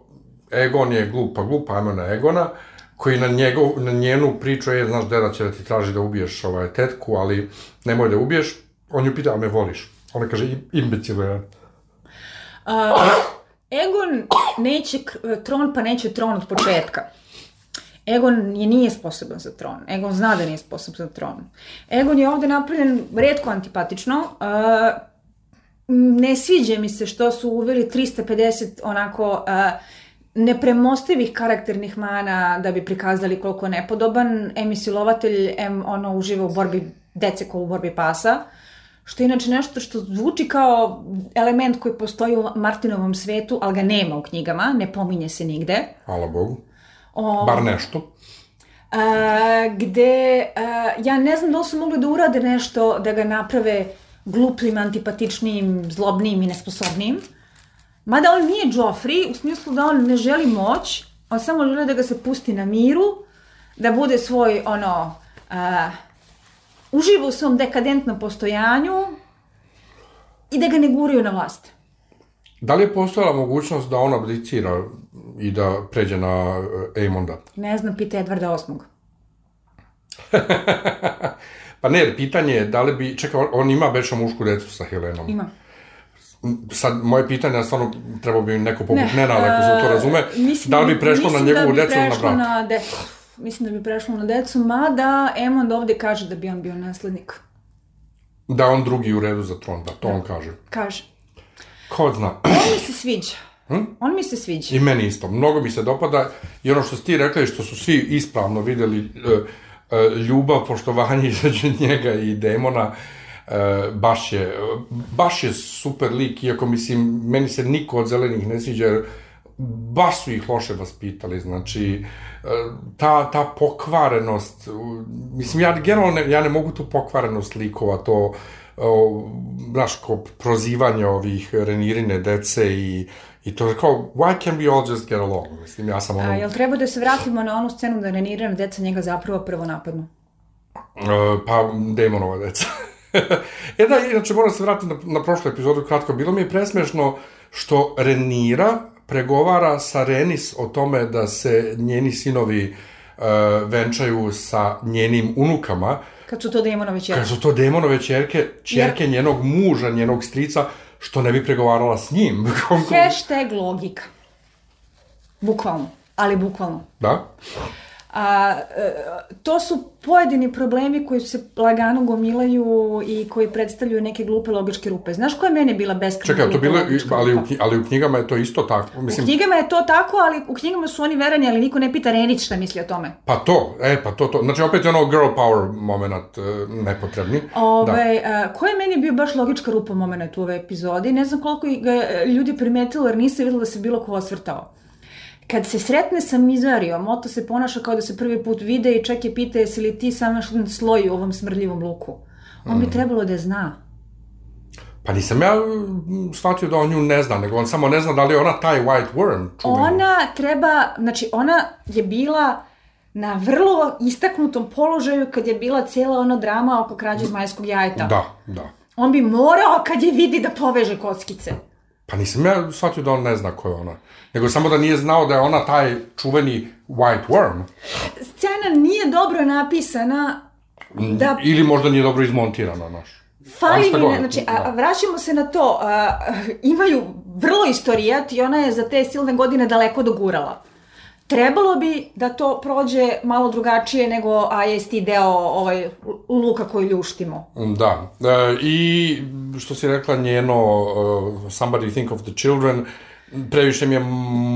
Egon je pa glup, ajmo na Egona, koji na, njegov, na njenu priču je, znaš, deda će da ti traži da ubiješ ovaj, tetku, ali nemoj da ubiješ. On ju pita, a me voliš? Ona kaže, imbecilo je. Egon neće tron, pa neće tron od početka. Egon je nije sposoban za tron. Egon zna da nije sposoban za tron. Egon je ovde napravljen redko antipatično. Uh, ne sviđa mi se što su uveli 350 onako uh, nepremostivih karakternih mana da bi prikazali koliko je nepodoban. Em je silovatelj, em ono uživa u borbi dece ko u borbi pasa. Što je inače nešto što zvuči kao element koji postoji u Martinovom svetu, ali ga nema u knjigama, ne pominje se nigde. Hvala Bogu. O, Bar nešto. a, gde a, ja ne znam da li su mogli da urade nešto da ga naprave gluplim, antipatičnim, zlobnim i nesposobnim. Mada on nije Joffrey, u smislu da on ne želi moć, on samo želi da ga se pusti na miru, da bude svoj, ono, a, uživa u svom dekadentnom postojanju i da ga ne guraju na vlast. Da li je postojala mogućnost da on abdicira i da pređe na Aemonda? Ne znam, pita Edvarda VIII. Pa ne, pitanje je da li bi... Čekaj, on, on ima beša mušku decu sa Helenom. Ima. Sad, moje pitanje, stvarno, treba bi neko poput Ne, Nenada, ako se to e, razume, mislim da li bi prešlo na njegovu da decu ili na brata? na decu. Mislim da bi prešlo na decu, mada Emond ovde kaže da bi on bio naslednik. Da on drugi u redu za tron, da, to on kaže. Kaže. Ko zna. On mi se sviđa. On mi se sviđa. I meni isto. Mnogo mi se dopada i ono što si ti rekla i što su svi ispravno videli e, e, ljubav, poštovanje između njega i demona, e, baš je, baš je super lik, iako mislim, meni se niko od zelenih ne sviđa, jer baš su ih loše vaspitali, znači, e, ta, ta pokvarenost, mislim, ja generalno ne, ja ne mogu tu pokvarenost likova, to, o, znaš, ko prozivanje ovih renirine dece i, i to je kao, why can we all just get along? Mislim, ja sam ono, A, jel treba da se vratimo na onu scenu da Renirana deca njega zapravo prvo napadnu? e, pa demonova deca. e da, inače moram se vratiti na, na prošlu epizodu kratko. Bilo mi je presmešno što Renira pregovara sa Renis o tome da se njeni sinovi e, venčaju sa njenim unukama, Kad su to demonovi čerke. kad su to demonove čerke, čerke njenog muža, njenog strica, što ne bi pregovarala s njim. Hashtag logika. Bukvalno. Ali bukvalno. da? A, e, to su pojedini problemi koji se lagano gomilaju i koji predstavljaju neke glupe logičke rupe. Znaš koja je mene bila beskrajno Čekaj, to bilo, ali u, ali u knjigama je to isto tako. U Mislim, knjigama je to tako, ali u knjigama su oni verani, ali niko ne pita Renić šta misli o tome. Pa to, e, pa to, to. Znači, opet je ono girl power moment e, nepotrebni. Da. Ove, a, ko je meni bio baš logička rupa moment u ove epizodi? Ne znam koliko ga ljudi primetilo, jer nisam videla da se bilo ko osvrtao. Kad se sretne sa Mizarijom, Oto se ponaša kao da se prvi put vide i čak je pita jesi li ti sam još jedan sloj u ovom smrdljivom luku. On Mm. bi trebalo da zna. Pa nisam ja mm, shvatio da on nju ne zna, nego on samo ne zna da li je ona taj white worm čuveni. Ona treba, znači ona je bila na vrlo istaknutom položaju kad je bila cijela ona drama oko krađe zmajskog jajeta. Da, da. On bi morao kad je vidi da poveže kockice. Pa nisam ja shvatio da on ne zna ko je ona. Nego samo da nije znao da je ona taj čuveni white worm. Scena nije dobro napisana da Ili možda nije dobro izmontirana, naš. fali mi, ne, znači, a, da. a vraćamo se na to, a, imaju vrlo istorijat i ona je za te silne godine daleko dogurala. Trebalo bi da to prođe malo drugačije nego, a jesi ti deo ovaj, luka koji ljuštimo. Da. E, I što si rekla njeno uh, Somebody Think of the Children, previše mi je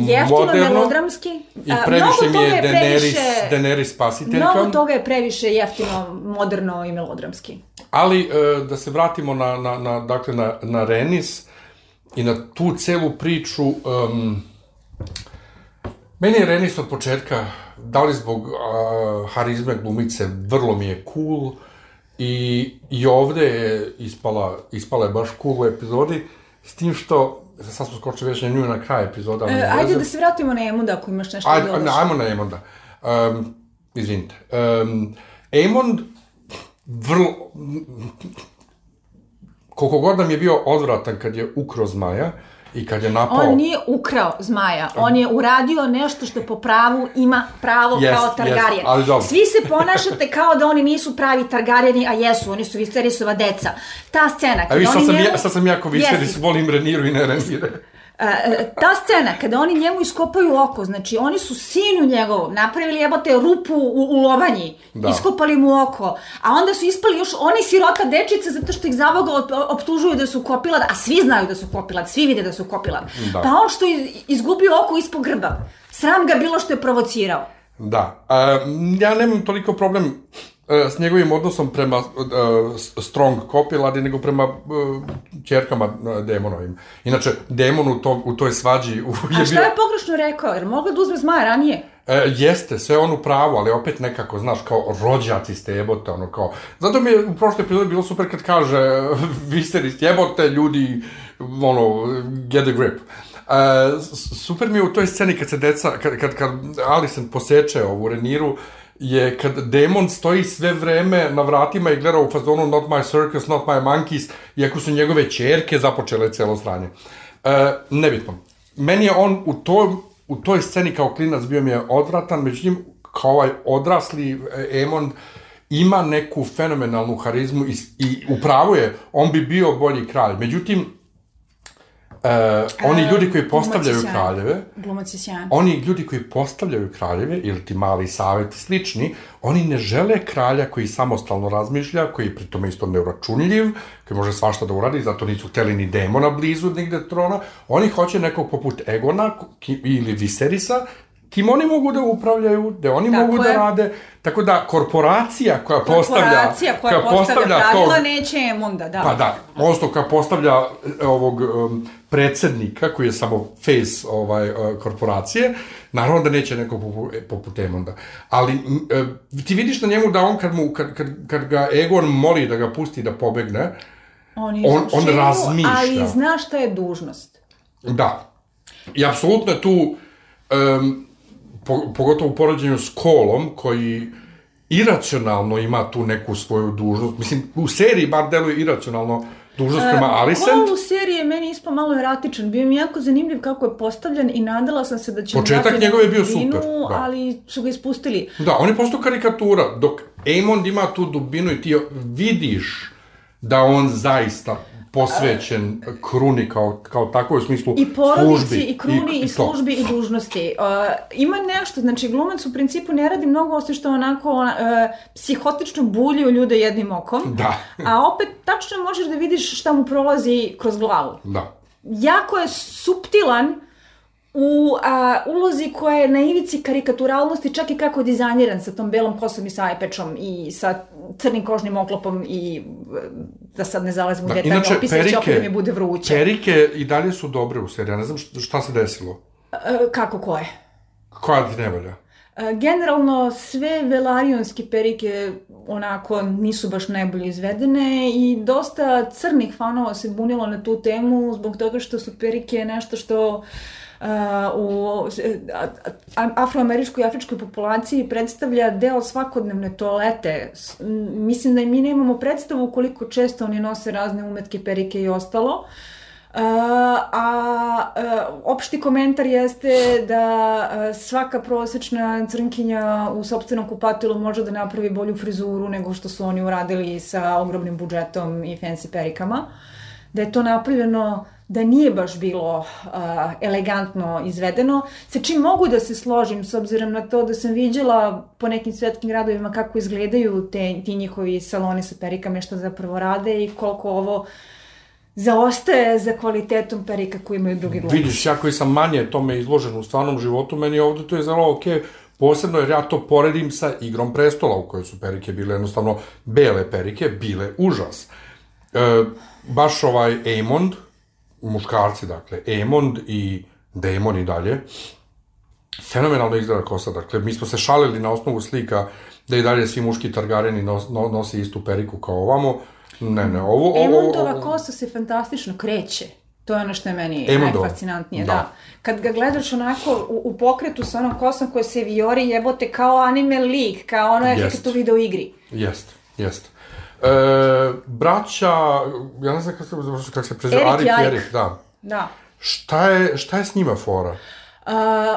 Jeftino, moderno. melodramski. I previše mi je Daenerys, previše- Daenerys spasiteljka. Mnogo toga je previše jeftino, moderno i melodramski. Ali e, da se vratimo na, na, na, dakle, na, na Renis i na tu celu priču, um, meni je Renis od početka, da li zbog uh, harizme glumice, vrlo mi je cool i, i ovde je ispala, ispala je baš cool u epizodi, S tim što, sad smo skočili već na nju na kraj epizoda. E, ajde veze. da se vratimo na Emonda ako imaš nešto Ajde, da dodaš. ajmo na Emonda. Um, izvinite. Um, Emond, vrlo... Koliko god nam je bio odvratan kad je ukro zmaja i kad je napao... On nije ukrao zmaja, on je uradio nešto što po pravu ima pravo Jest, kao Targaryen. ali dobro. Svi se ponašate kao da oni nisu pravi Targaryeni, a jesu, oni su Viserysova deca. Ta scena, A vi, sad sam, njemu... ja, sad sam jako Viserys, volim Reniru i ne Renire. E, e, ta scena, kada oni njemu iskopaju oko, znači oni su sinu njegovom napravili jebote rupu u, u lovanji, Da. iskopali mu oko, a onda su ispali još oni sirota dečice zato što ih zaboga op- optužuju da su kopilad, a svi znaju da su kopilad, svi vide da su kopilad. Da. Pa on što je izgubio oko ispod grba, sram ga bilo što je provocirao. Da. Um, ja nemam toliko problem s njegovim odnosom prema uh, strong copiladi, nego prema uh, čerkama uh, demonovim. Inače, demon u, to, u toj svađi u, A šta je pogrešno rekao? Jer mogla da uzme zmaja ranije? E, jeste, sve on u pravu, ali opet nekako, znaš, kao rođaci ste jebote, ono kao... Zato mi je u prošloj epizodi bilo super kad kaže Viserys, jebote ljudi, ono, get a grip. E, super mi je u toj sceni kad se deca, kad, kad, kad Alicent poseče ovu Reniru, je kad demon stoji sve vreme na vratima i gleda u fazonu not my circus, not my monkeys, iako su njegove čerke započele celo sranje. E, nebitno. Meni je on u tom u toj sceni kao klinac bio mi je odvratan, međutim, kao ovaj odrasli e, Emond ima neku fenomenalnu harizmu i, i upravo je, on bi bio bolji kralj. Međutim, e, oni ljudi koji postavljaju Glumac kraljeve, Glumac je sjajan. oni ljudi koji postavljaju kraljeve, ili ti mali savjet i slični, oni ne žele kralja koji samostalno razmišlja, koji pri tome isto neuračunljiv, koji može svašta da uradi, zato nisu hteli ni demona blizu nigde trona. Oni hoće nekog poput Egona ili Viserisa, kim oni mogu da upravljaju, da oni Tako mogu da je. rade. Tako da, korporacija koja postavlja... Korporacija koja, postavlja pravila tog- neće Emonda, da. Pa da, odnosno kad postavlja e, ovog um, predsednika, koji je samo face ovaj, uh, korporacije, naravno da neće neko poput, poput Emonda. Ali e, ti vidiš na njemu da on kad, mu, kad, kad, kad ga Egon moli da ga pusti da pobegne, On, on- on izvršio, razmišlja. Ali zna šta je dužnost. da. I apsolutno tu, um, po, pogotovo u poređenju s Kolom, koji iracionalno ima tu neku svoju dužnost. Mislim, u seriji bar deluje iracionalno dužnost prema Alicent. Kol u seriji je meni ispao malo eratičan. Bio mi jako zanimljiv kako je postavljen i nadala sam se da će... Početak njegov je bio dubinu, super, da. Ali su ga ispustili. Da, on je postao karikatura, dok Aemond ima tu dubinu i ti vidiš da on zaista posvećen kruni kao, kao tako u smislu I porodici, službi, i kruni, i, to. službi, i dužnosti. Uh, ima nešto, znači glumac u principu ne radi mnogo osim što onako uh, psihotično bulji u ljude jednim okom. Da, A opet tačno možeš da vidiš šta mu prolazi kroz glavu. da. jako je suptilan u a, ulozi koja je na ivici karikaturalnosti, čak i kako je dizajniran sa tom belom kosom i sajpečom i sa crnim kožnim oklopom i e, da sad ne zalazim u da. detaljne Inače, opise, će opet perike, da mi bude vruće. perike i dalje su dobre u seriji, ja ne znam šta, šta se desilo. E, kako koje? Koja ti ne valja? E, Generalno sve velarionske perike onako nisu baš najbolje izvedene i dosta crnih fanova se bunilo na tu temu zbog toga što su perike nešto što uh, u a- a- afroameričkoj i afričkoj populaciji predstavlja deo svakodnevne toalete. Mislim da mi nemamo predstavu koliko često oni nose razne umetke, perike i ostalo. Uh, a uh, opšti komentar jeste da uh, svaka prosečna crnkinja u sopstvenom kupatilu može da napravi bolju frizuru nego što su oni uradili sa ogromnim budžetom i fancy perikama. Da je to napravljeno da nije baš bilo uh, elegantno izvedeno, sa čim mogu da se složim s obzirom na to da sam viđala po nekim svetskim gradovima kako izgledaju te, ti njihovi saloni sa perikama i šta zapravo rade i koliko ovo zaostaje za kvalitetom perika koji imaju drugi glumci. Vidiš, ja koji sam manje tome izložen u stvarnom životu, meni ovde to je zelo ok, posebno jer ja to poredim sa igrom prestola u kojoj su perike bile jednostavno bele perike, bile užas. E, baš ovaj Aemond, muškarci dakle, Aemond i Daemon i dalje, fenomenalno izgleda kosa, dakle, mi smo se šalili na osnovu slika da i dalje svi muški Targareni nos, no, nose istu periku kao ovamo, ne, ne, ovo, ovo, Emondova kosa se fantastično kreće. To je ono što je meni Aemon Doe. najfascinantnije, Da. da. Kad ga gledaš onako u, u pokretu sa onom kosom koja se vijori jebote kao anime lik, kao ono je Jest. kako to video igri. Jest, jest. E, braća, ja ne znam kako se, kako se preziva, Erik Arik. Erik, da. Da. Šta je, šta je s njima fora? Uh,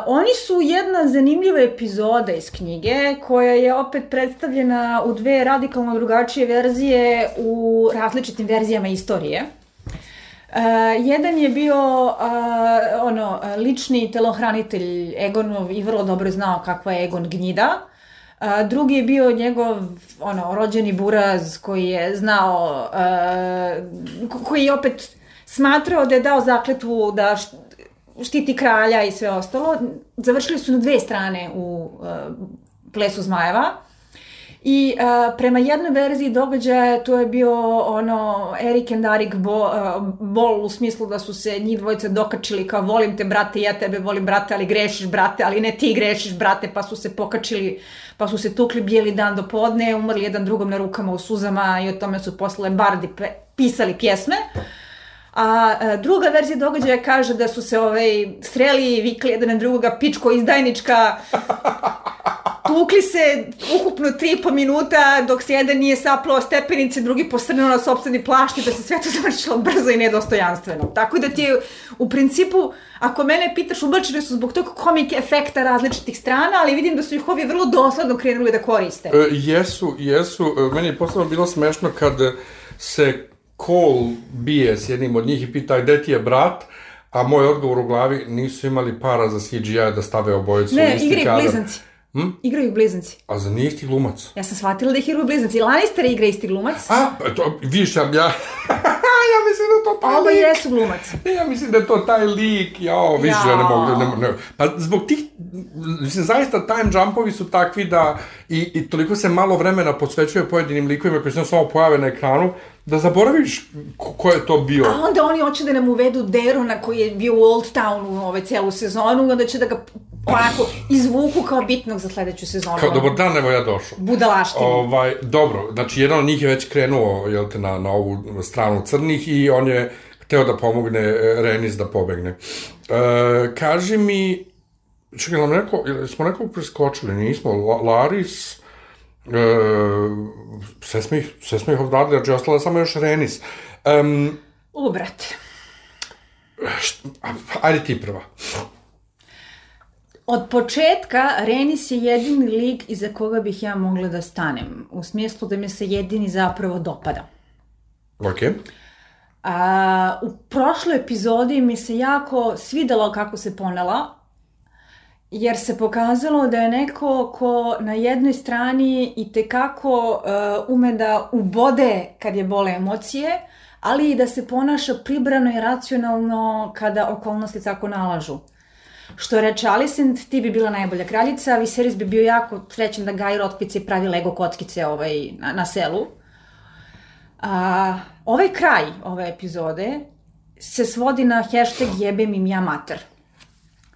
oni su jedna zanimljiva epizoda iz knjige koja je opet predstavljena u dve radikalno drugačije verzije u različitim verzijama istorije. Uh, jedan je bio uh, ono lični telohranitelj Egonov i vrlo dobro znao kakva je Egon gnjida. Uh, drugi je bio njegov ono rođeni buraz koji je znao ko- koji je opet smatrao da je dao zakletvu da št- štiti kralja i sve ostalo. Završili su na dve strane u uh, plesu zmajeva. I uh, prema jednoj verziji događaja to je bio ono Erik and Arik bo, uh, bol u smislu da su se njih dvojica dokačili kao volim te brate, ja tebe volim brate, ali grešiš brate, ali ne ti grešiš brate, pa su se pokačili, pa su se tukli bijeli dan do podne, umrli jedan drugom na rukama u suzama i o tome su posle bardi pe, pisali pjesme. A e, druga verzija događaja kaže da su se ovaj, sreli i vikli jedan na drugoga pičko izdajnička, tukli se ukupno tri i po minuta dok se jedan nije saplao stepenice, drugi posrnuo na sobstveni plašt i da se sve to završilo brzo i nedostojanstveno. Tako da ti je u principu, ako mene pitaš, ublačili su zbog tog komik efekta različitih strana, ali vidim da su ih ovi vrlo dosledno krenuli da koriste. E, jesu, jesu. E, Meni je posebno bilo smešno kad se Cole bije s jednim od njih i pita gde ti je brat, a moj odgovor u glavi nisu imali para za CGI da stave obojicu u Ne, kadar. blizanci. Hm? Igraju blizanci. A za nije isti glumac? Ja sam shvatila da ih igraju blizanci. Lannister igra isti glumac. A, pa to, vidiš, ja, ja, mislim da to taj A ovo lik. jesu glumac. Ja mislim da je to taj lik, jao, više ja ne mogu, ne, ne, pa zbog tih, mislim, zaista time jumpovi su takvi da i, i toliko se malo vremena posvećuje pojedinim likovima koji se samo pojave na ekranu, da zaboraviš ko, ko je to bio. A onda oni hoće da nam uvedu Derona koji je bio u Old Townu ove celu sezonu i onda će da ga onako izvuku kao bitnog za sledeću sezonu. Kao, dobar dan, evo ja došao. Budalaštinu. Ovaj, dobro, znači jedan od njih je već krenuo, jel te, na, na ovu stranu crnih i on je hteo da pomogne e, Renis da pobegne. E, kaži mi, čekaj, nam neko, jel smo nekog preskočili, nismo, La, Laris, e, sve smo ih, sve smo ih odradili, znači ostala samo još Renis. Um, U, brate. ajde ti prva. Od početka Renis je jedini lik iza koga bih ja mogla da stanem. U smislu da mi se jedini zapravo dopada. Ok. A, u prošloj epizodi mi se jako svidelo kako se ponela, jer se pokazalo da je neko ko na jednoj strani i tekako uh, ume da ubode kad je bole emocije, ali i da se ponaša pribrano i racionalno kada okolnosti tako nalažu. Što reče Alicent, ti bi bila najbolja kraljica, Viserys bi bio jako srećan da gaji rotpice i pravi Lego kockice ovaj, na, na selu. A, ovaj kraj ove epizode se svodi na hashtag jebem im ja mater.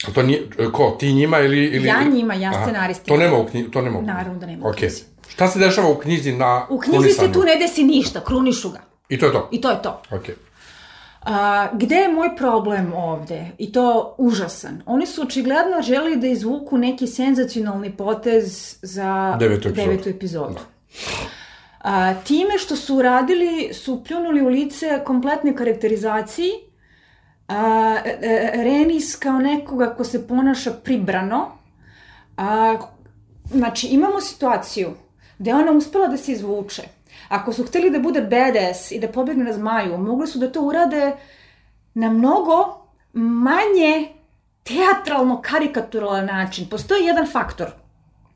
A to nije, ko, ti njima ili... ili Ja njima, ja scenaristima. To nema u knjizi, to nema u knjizi. Naravno da nema u knjizi. Šta se dešava u knjizi na U knjizi se krunisanju? tu ne desi ništa, krunišu ga. I to je to? I to je to. Ok. A, gde je moj problem ovde? I to užasan. Oni su očigledno želi da izvuku neki senzacionalni potez za Devetu epizodu. devetu epizodu. A, time što su uradili, su pljunuli u lice kompletne karakterizaciji a, e, e, Renis kao nekoga ko se ponaša pribrano. A, znači, imamo situaciju gde ona uspela da se izvuče. Ako su hteli da bude badass i da pobegne na zmaju, mogli su da to urade na mnogo manje teatralno karikaturalan način. Postoji jedan faktor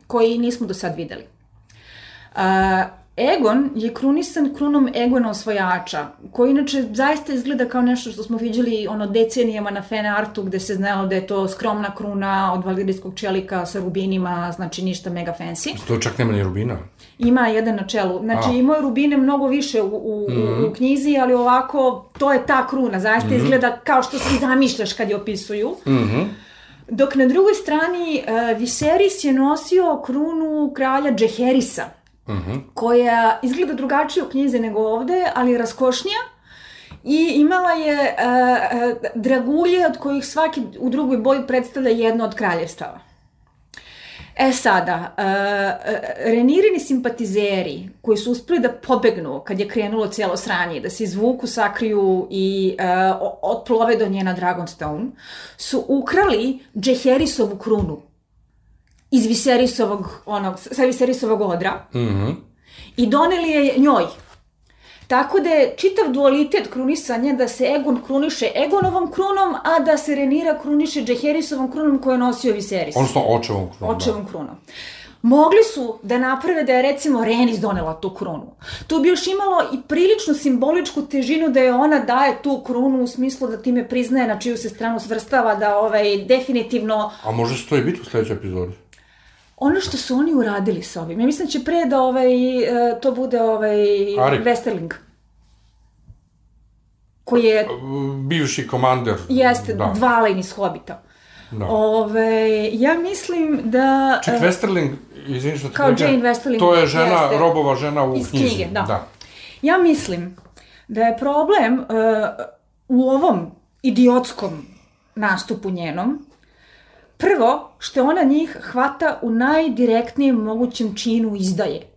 koji nismo do sad videli. Uh, Egon je krunisan krunom Egona osvajača, koji inače zaista izgleda kao nešto što smo viđali ono decenijama na fan artu gde se znalo da je to skromna kruna od valirijskog čelika sa rubinima, znači ništa mega fancy. To čak nema ni rubina. Ima jedan na čelu. Znači, A. imao je rubine mnogo više u, u, Mhm. u, u knjizi, ali ovako, to je ta kruna. Zaista izgleda kao što se zamišljaš kad je opisuju. Mhm. Dok na drugoj strani uh, Viserys je nosio krunu kralja Džeherisa, Mhm. koja izgleda drugačije u knjizi nego ovde, ali je raskošnija I imala je uh, uh, dragulje od kojih svaki u drugoj boji predstavlja jedno od kraljevstava. E sada, uh, Renirini simpatizeri koji su uspeli da pobegnu kad je krenulo cijelo sranje, da se izvuku, sakriju i uh, otplove do nje na Dragonstone, su ukrali Džeherisovu krunu iz Viserisovog, onog, sa Viserisovog odra. Mm i doneli je njoj. Tako da je čitav dualitet krunisanja da se Egon kruniše Egonovom krunom, a da se Renira kruniše Džeherisovom krunom koju je nosio Viserys. Odnosno očevom krunom. Očevom krunom. Mogli su da naprave da je recimo Renis donela tu krunu. Tu bi još imalo i prilično simboličku težinu da je ona daje tu krunu u smislu da time priznaje na čiju se stranu svrstava, da ovaj, definitivno A može se to i biti u sledećoj epizodi? Ono što su oni uradili sa ovim. Ja mislim da će pre da ovaj, e, to bude ovaj, Arik. Westerling. Koji je, Bivši komander. jeste, da. Dvalain iz Hobita. Da. Ove, ja mislim da... Ček, e, Westerling, izvini što Kao prekidam, Jane Westerling, To je žena, jeste. robova žena u Iz knjizi. knjige, da. da. Ja mislim da je problem uh, u ovom idiotskom nastupu njenom, prvo, što ona njih hvata u najdirektnijem mogućem činu izdaje.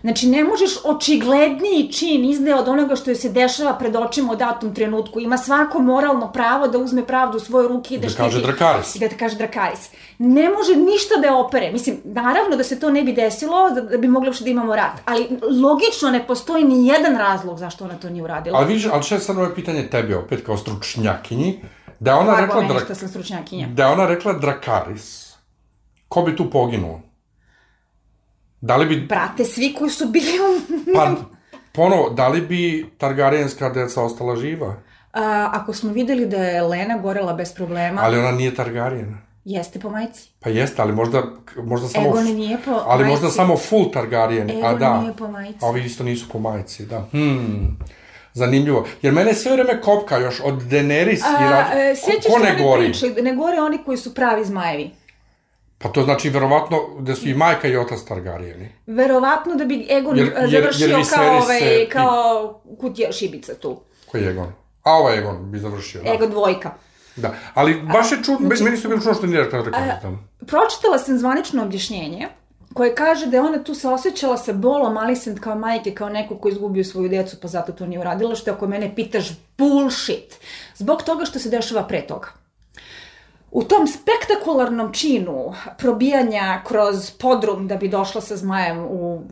Znači, ne možeš očigledniji čin izdaje od onoga što joj se dešava pred očima u datom trenutku. Ima svako moralno pravo da uzme pravdu u svoje ruke i da, Da kaže Drakaris. Da te kaže Drakaris. Ne može ništa da je opere. Mislim, naravno da se to ne bi desilo, da, da bi mogli uopšte da imamo rat. Ali logično ne postoji ni jedan razlog zašto ona to nije uradila. Ali vidiš, ali što je sad ovo pitanje tebi opet kao stručnjakinji, da ona Blago rekla, dra... sam stručnjakinja. da ona rekla Drakaris, ko bi tu poginuo? Da li bi, Brate, svi koji su bili pa, ponovo, da li bi Targaryenska deca ostala živa? A, ako smo videli da je Lena gorela bez problema, Ali ona nije Targaryen. jeste po majci. Pa jeste, ali možda, možda samo... Egon nije po Ali majci. možda samo full Targaryen, a Egon da. nije po majci. A ovi isto nisu po majici, da. Hmm. Zanimljivo. Jer mene sve vreme kopka još od Daenerys i A, Rad... e, sjećaš ko se ne gori? priče, ne gore oni koji su pravi zmajevi. Pa to znači verovatno da su i majka i otac Targaryeni. Verovatno da bi Egon Jer- jer, završio jer kao, se ovaj, i- kao kutija šibica tu. Ko je Egon? A ovaj Egon bi završio, da. Egon dvojka. Da. Ali baš je čudno, znači- meni su bilo čudno što nije rekla Drakaris tamo. Pročitala sam zvanično objašnjenje koje kaže da je ona tu se osjećala sa bolom Alicent kao majke, kao neko ko izgubio svoju decu, pa zato to nije uradila, što ako mene pitaš bullshit. Zbog toga što se dešava pre toga. U tom spektakularnom činu probijanja kroz podrum da bi došla sa zmajem u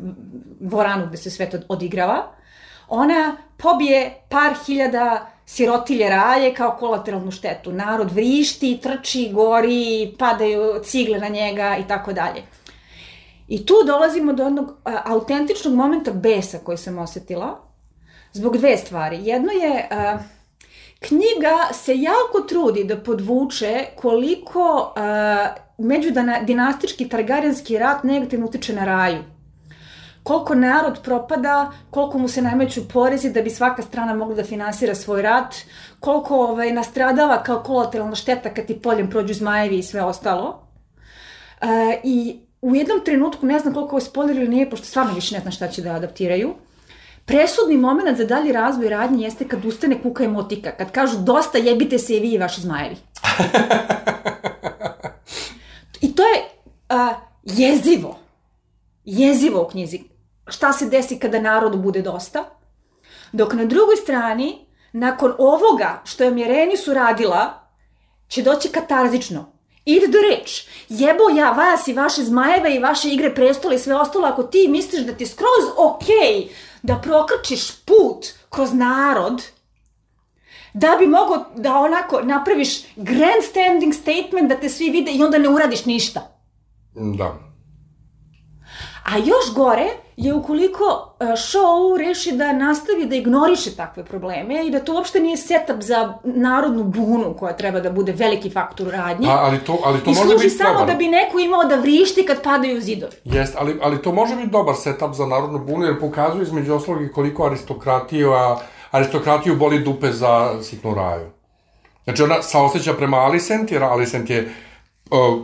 dvoranu gde se sve to odigrava, ona pobije par hiljada sirotilje raje kao kolateralnu štetu. Narod vrišti, trči, gori, padaju cigle na njega i tako dalje. I tu dolazimo do jednog a, autentičnog momenta besa koji sam osetila, zbog dve stvari. Jedno je, a, knjiga se jako trudi da podvuče koliko a, međudinastički targarjanski rat negativno utiče na raju koliko narod propada, koliko mu se nameću porezi da bi svaka strana mogla da finansira svoj rat, koliko ovaj, nastradava kao kolateralna šteta kad ti poljem prođu zmajevi i sve ostalo. E, I u jednom trenutku, ne znam koliko ovo spoiler ili nije, pošto stvarno više ne znam šta će da adaptiraju, presudni moment za dalji razvoj radnje jeste kad ustane kuka emotika, kad kažu dosta jebite se i vi i vaši zmajevi. I to je a, jezivo. Jezivo u knjizi. Šta se desi kada narodu bude dosta? Dok na drugoj strani, nakon ovoga što je Mjerenisu radila, će doći katarzično. Ide do reč. Jebo ja vas i vaše zmajeve i vaše igre prestola i sve ostalo ako ti misliš da ti skroz okej da prokrčiš put kroz narod, da bi mogao da onako napraviš grandstanding statement da te svi vide i onda ne uradiš ništa. Da. A još gore je ukoliko e, show reši da nastavi da ignoriše takve probleme i da to uopšte nije setup za narodnu bunu koja treba da bude veliki faktor u radnji. A, ali to, ali to I služi samo dobar. da bi neko imao da vrišti kad padaju zidovi. Jest, ali, ali to može biti dobar setup za narodnu bunu, jer pokazuje između ostalog i koliko aristokratiju, a, aristokratiju boli dupe za sitnu raju. Znači ona saoseća prema Alicent, jer Alicent je,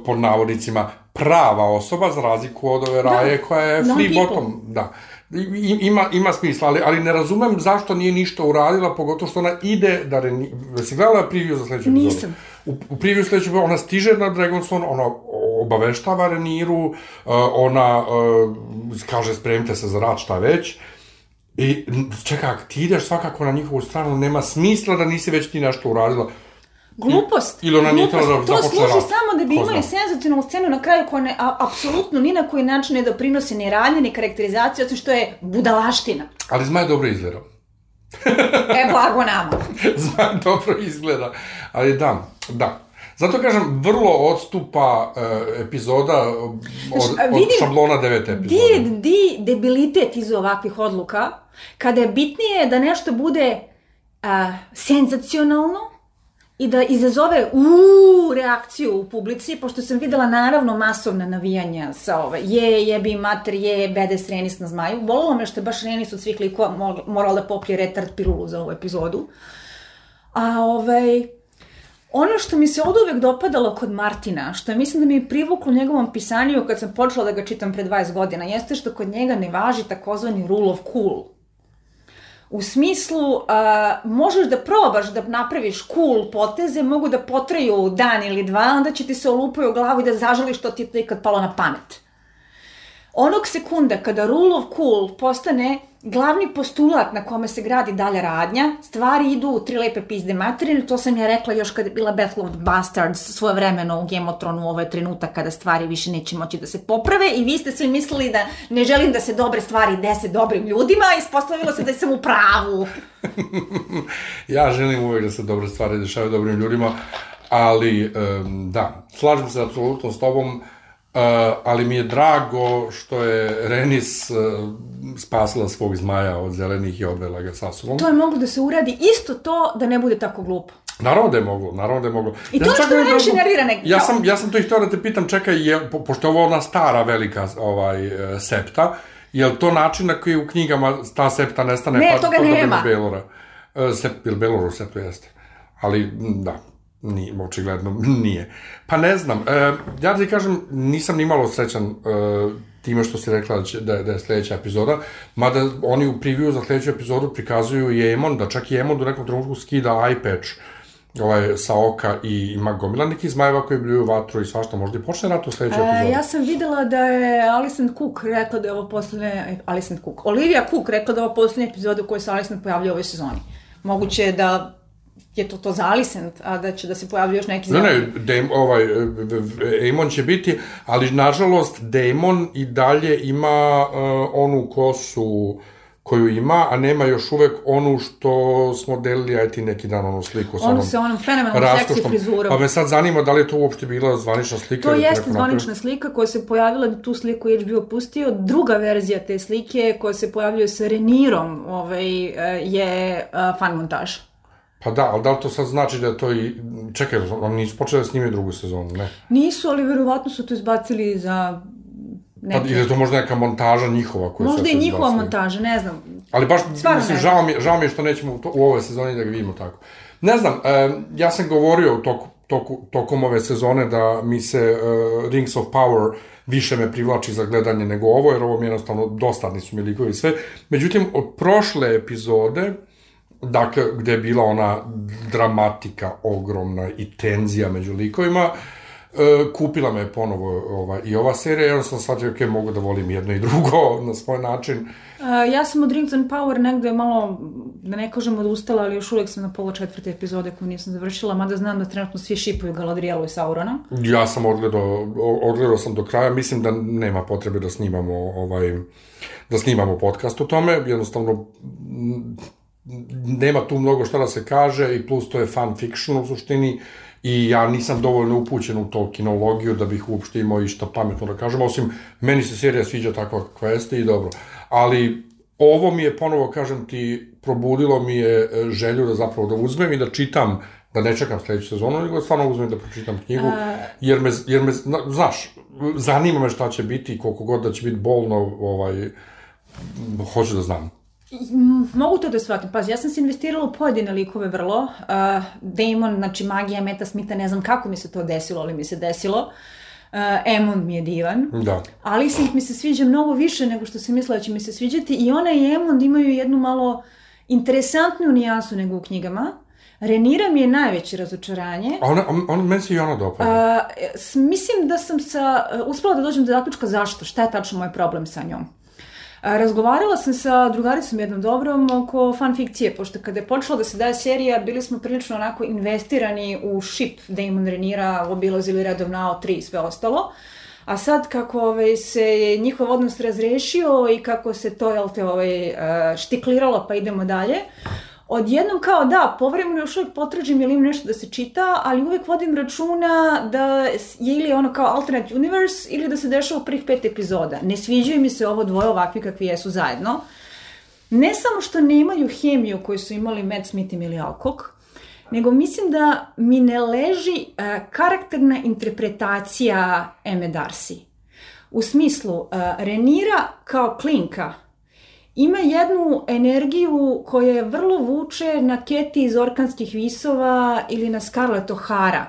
pod navodnicima, prava osoba, za razliku od ove raje koja je free people. bottom. Da. i- ima, ima smisla, ali, ali ne razumem zašto nije ništa uradila, pogotovo što ona ide da reni... Si gledala preview za sledeću epizodu? Nisam. U, u preview sledeću epizodu, ona stiže na Dragonstone, ona obaveštava Reniru, uh, ona uh, kaže spremite se za rat, šta već, I čekaj, ti ideš svakako na njihovu stranu, nema smisla da nisi već ti nešto uradila. Glupost. Ili ona nije Glupost. htjela da To služi samo da bi imali senzacionalnu scenu na kraju koja ne, a, apsolutno ni na koji način ne doprinosi ni radnje, ni karakterizaciju, osim što je budalaština. Ali Zmaj dobro izgleda. E, blago nama. Zmaj dobro izgleda. Ali da, da. Zato kažem, vrlo odstupa uh, epizoda od, Znaš, od vidim šablona devete epizode. Di di debilitet iz ovakvih odluka, kada je bitnije da nešto bude a, senzacionalno i da izazove uuu reakciju u publici, pošto sam videla naravno masovna navijanja sa ove, je, jebi mater, je, bedes Renis na zmaju. Volilo me što je baš Renis od svih likova mor- morala da popije retard pilulu za ovu epizodu. A ovaj, ono što mi se od uvek dopadalo kod Martina, što mislim da mi je privuklo njegovom pisanju kad sam počela da ga čitam pre 20 godina, jeste što kod njega ne važi takozvani rule of cool. U smislu, a, možeš da probaš da napraviš cool poteze, mogu da potraju dan ili dva, onda će ti se olupaju glavu i da zažališ što ti je to ikad palo na pamet. Onog sekunda kada rule of cool postane glavni postulat na kome se gradi dalja radnja, stvari idu u tri lepe pizde materine, to sam ja rekla još kada je bila Battle of Bastards svoje vremeno u Thrones, ovo je trenutak kada stvari više neće moći da se poprave i vi ste svi mislili da ne želim da se dobre stvari dese dobrim ljudima, ispostavilo se da sam u pravu. ja želim uvek da se dobre stvari dešavaju dobrim ljudima, ali um, da, slažem se apsolutno s tobom, uh, ali mi je drago što je Renis uh, spasila svog zmaja od zelenih i odvela ga sa sobom. To je moglo da se uradi isto to da ne bude tako glupo. Naravno da je moglo, naravno da je moglo. I to sam je što me ne najviše nervira nek- Ja sam, ja sam to i htio da te pitam, čekaj, je, po, pošto je ovo ona stara velika ovaj, e, septa, je li to način na koji u knjigama ta septa nestane? Ne, pa toga to nema. Belora. Sep, ili Beloru septu jeste. Ali, da, nije, očigledno nije. Pa ne znam, e, ja ti kažem, nisam ni malo srećan e, time što si rekla da, da, je- da je sledeća epizoda, mada oni u preview za sledeću epizodu prikazuju i Emon, da čak i Emon u nekom trenutku skida eye patch ovaj, sa oka i ima gomila nekih zmajeva koji bljuju vatru i svašta, možda i počne rat u sledećoj E, epizodi. ja sam videla da je Alison Cook rekla da je ovo poslednje, Alison Cook, Olivia Cook rekla da je ovo poslednja epizoda u kojoj se Alison pojavlja u ovoj sezoni. Moguće je da je to to za Alicent, a da će da se pojavlja još neki Ne, zeleni. ne, Dam, ovaj, Amon će biti, ali nažalost Damon i dalje ima uh, onu kosu koju ima, a nema još uvek onu što smo delili, aj ti neki dan onu sliku sa Onu onom sa onom fenomenalnom seksi frizurom. Pa me sad zanima da li je to uopšte bila zvanična slika. To jeste zvanična slika koja se pojavila, tu sliku je HBO pustio. Druga verzija te slike koja se pojavljuje sa Renirom ovaj, eh, je uh, fan montaž. Pa da, ali da li to sad znači da je to i... Čekaj, oni nisu počeli da snimaju drugu sezonu, ne? Nisu, ali verovatno su to izbacili za Pa, neke... ili je to možda neka montaža njihova koju Možda i njihova izbacili? montaža, ne znam. Ali baš, Stvarno mislim, žao mi, je- žao mi je što nećemo u, to, u ovoj sezoni da ga vidimo tako. Ne znam, e, ja sam govorio u toku, toku, tokom ove sezone da mi se e, Rings of Power više me privlači za gledanje nego ovo, jer ovo mi jednostavno dosadni su mi likovi sve. Međutim, od prošle epizode, dakle, gde je bila ona dramatika ogromna i tenzija među likovima, e, kupila me ponovo ova, i ova serija, onda sam shvatio, ok, mogu da volim jedno i drugo na svoj način. Uh, ja sam od Rings and Power negde malo, da ne kažem odustala, ali još uvek sam na pola četvrte epizode koju nisam završila, mada znam da trenutno svi šipuju Galadrielu i Saurona. Ja sam odgledao, odgledao sam do kraja, mislim da nema potrebe da snimamo ovaj da snimamo podcast o tome, jednostavno nema tu mnogo šta da se kaže i plus to je fan fiction u suštini i ja nisam dovoljno upućen u to kinologiju da bih uopšte imao išta pametno da kažem, osim meni se serija sviđa takva kakva jeste i dobro. Ali ovo mi je ponovo, kažem ti, probudilo mi je e, želju da zapravo da uzmem i da čitam, da ne čekam sledeću sezonu, nego da stvarno uzmem da pročitam knjigu, jer me, jer me, zna- znaš, zanima me šta će biti koliko god da će biti bolno, ovaj, hoću da znam. Mogu to da shvatim. Pazi, ja sam se investirala u pojedine likove vrlo. Uh, Damon, znači magija Meta Smitha, ne znam kako mi se to desilo, ali mi se desilo. Emond mi je divan. Da. Alicent mi se sviđa mnogo više nego što sam mislila da će mi se sviđati i ona i Emond imaju jednu malo interesantniju nijansu nego u knjigama. Renira mi je najveće razočaranje. A ona, on, on, meni se i ona dopada. A, s- mislim da sam sa, uspela da dođem do zaključka zašto, šta je tačno moj problem sa njom. Razgovarala sam sa drugaricom jednom dobrom oko fan fikcije, pošto kada je počela da se daje serija, bili smo prilično onako investirani u ship Damon Renira, obilazili redovno AO3 i sve ostalo. A sad kako ovaj, se njihov odnos razrešio i kako se to jel te, ovaj, štikliralo pa idemo dalje, odjednom kao da, povremeno još uvijek potražim ili ima nešto da se čita, ali uvijek vodim računa da je ili ono kao alternate universe ili da se dešava u prvih pet epizoda. Ne sviđaju mi se ovo dvoje ovakvi kakvi jesu zajedno. Ne samo što nemaju hemiju koju su imali Matt Smith i Millie Alcock, nego mislim da mi ne leži e, karakterna interpretacija Eme Darcy. U smislu, e, Renira kao klinka ima jednu energiju koja je vrlo vuče na Keti iz Orkanskih visova ili na Scarlett O'Hara.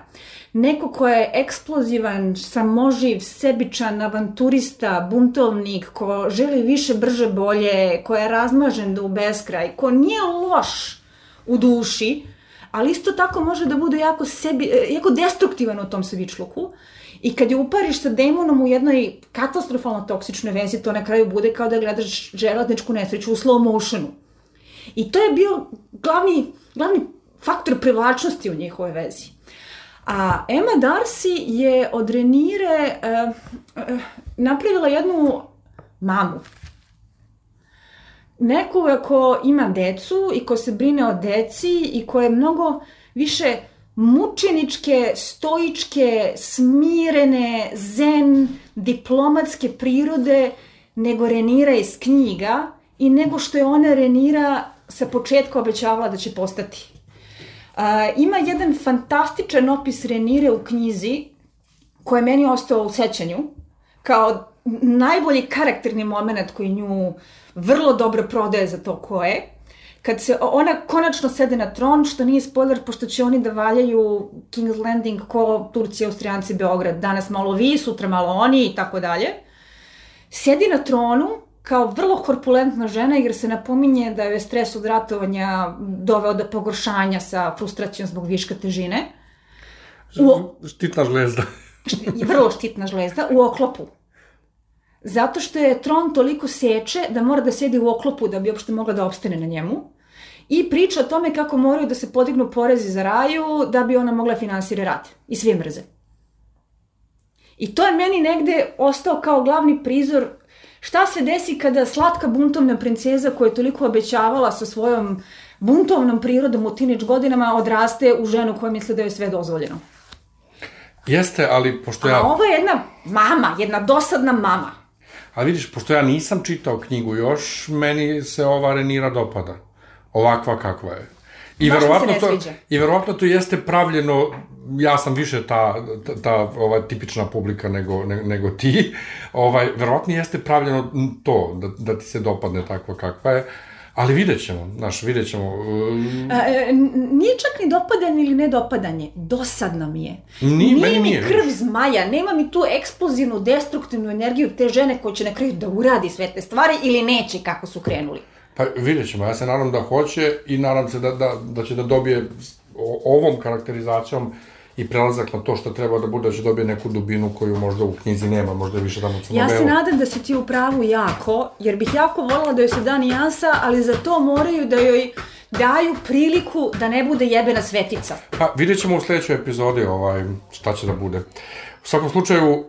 Neko ko je eksplozivan, samoživ, sebičan, avanturista, buntovnik, ko želi više, brže, bolje, ko je razmažen do beskraj, ko nije loš u duši, ali isto tako može da bude jako, sebi, jako destruktivan u tom sebičluku. I kad je upariš sa demonom u jednoj katastrofalno toksičnoj vezi, to na kraju bude kao da gledaš železničku nesreću u slow motionu. I to je bio glavni, glavni faktor privlačnosti u njihovoj vezi. A Emma Darcy je od Renire uh, uh, napravila jednu mamu. Nekoga ko ima decu i ko se brine o deci i ko je mnogo više mučeničke, stoičke, smirene, zen, diplomatske prirode nego Renira iz knjiga i nego što je ona Renira sa početka obećavala da će postati. Uh, ima jedan fantastičan opis Renire u knjizi koji je meni ostao u sećanju kao najbolji karakterni moment koji nju vrlo dobro prodaje za to ko je. Kad se ona konačno sede na tron, što nije spoiler, pošto će oni da valjaju King's Landing ko Turci, Austrijanci, Beograd. Danas malo vi, sutra malo oni i tako dalje. Sedi na tronu kao vrlo korpulentna žena jer se napominje da je stres od ratovanja doveo do pogoršanja sa frustracijom zbog viška težine. U... Štitna žlezda. vrlo štitna žlezda u oklopu. Zato što je tron toliko seče da mora da sedi u oklopu da bi uopšte mogla da opstane na njemu. I priča o tome kako moraju da se podignu porezi za raju da bi ona mogla finansire rat. I svi mrze. I to je meni negde ostao kao glavni prizor šta se desi kada slatka buntovna princeza koja je toliko obećavala sa svojom buntovnom prirodom u tinič godinama odraste u ženu koja misle da je sve dozvoljeno. Jeste, ali pošto ja... A ovo je jedna mama, jedna dosadna mama. A vidiš, pošto ja nisam čitao knjigu još, meni se ova Renira dopada. Ovakva kakva je. I Baš verovatno to. I verovatno to jeste pravljeno, ja sam više ta, ta, ta ova, tipična publika nego, ne, nego ti, ovaj, verovatno jeste pravljeno to, da, da ti se dopadne takva kakva je, ali vidjet ćemo, znaš, vidjet ćemo. um, e, nije čak ni dopadanje ili nedopadanje, dosadno mi je. Nije, meni mi nije, krv zmaja, nema mi tu eksplozivnu, destruktivnu energiju te žene koja će na kraju da uradi sve te stvari ili neće kako su krenuli. Pa vidjet ćemo, ja se nadam da hoće i nadam se da, da, da će da dobije ovom karakterizacijom i prelazak na to što treba da bude, da će dobije neku dubinu koju možda u knjizi nema, možda je više tamo crno Ja se nadam da si ti u pravu jako, jer bih jako voljela da joj se da nijansa, ali za to moraju da joj daju priliku da ne bude jebena svetica. Pa vidjet ćemo u sledećoj epizodi ovaj, šta će da bude. U svakom slučaju, uh,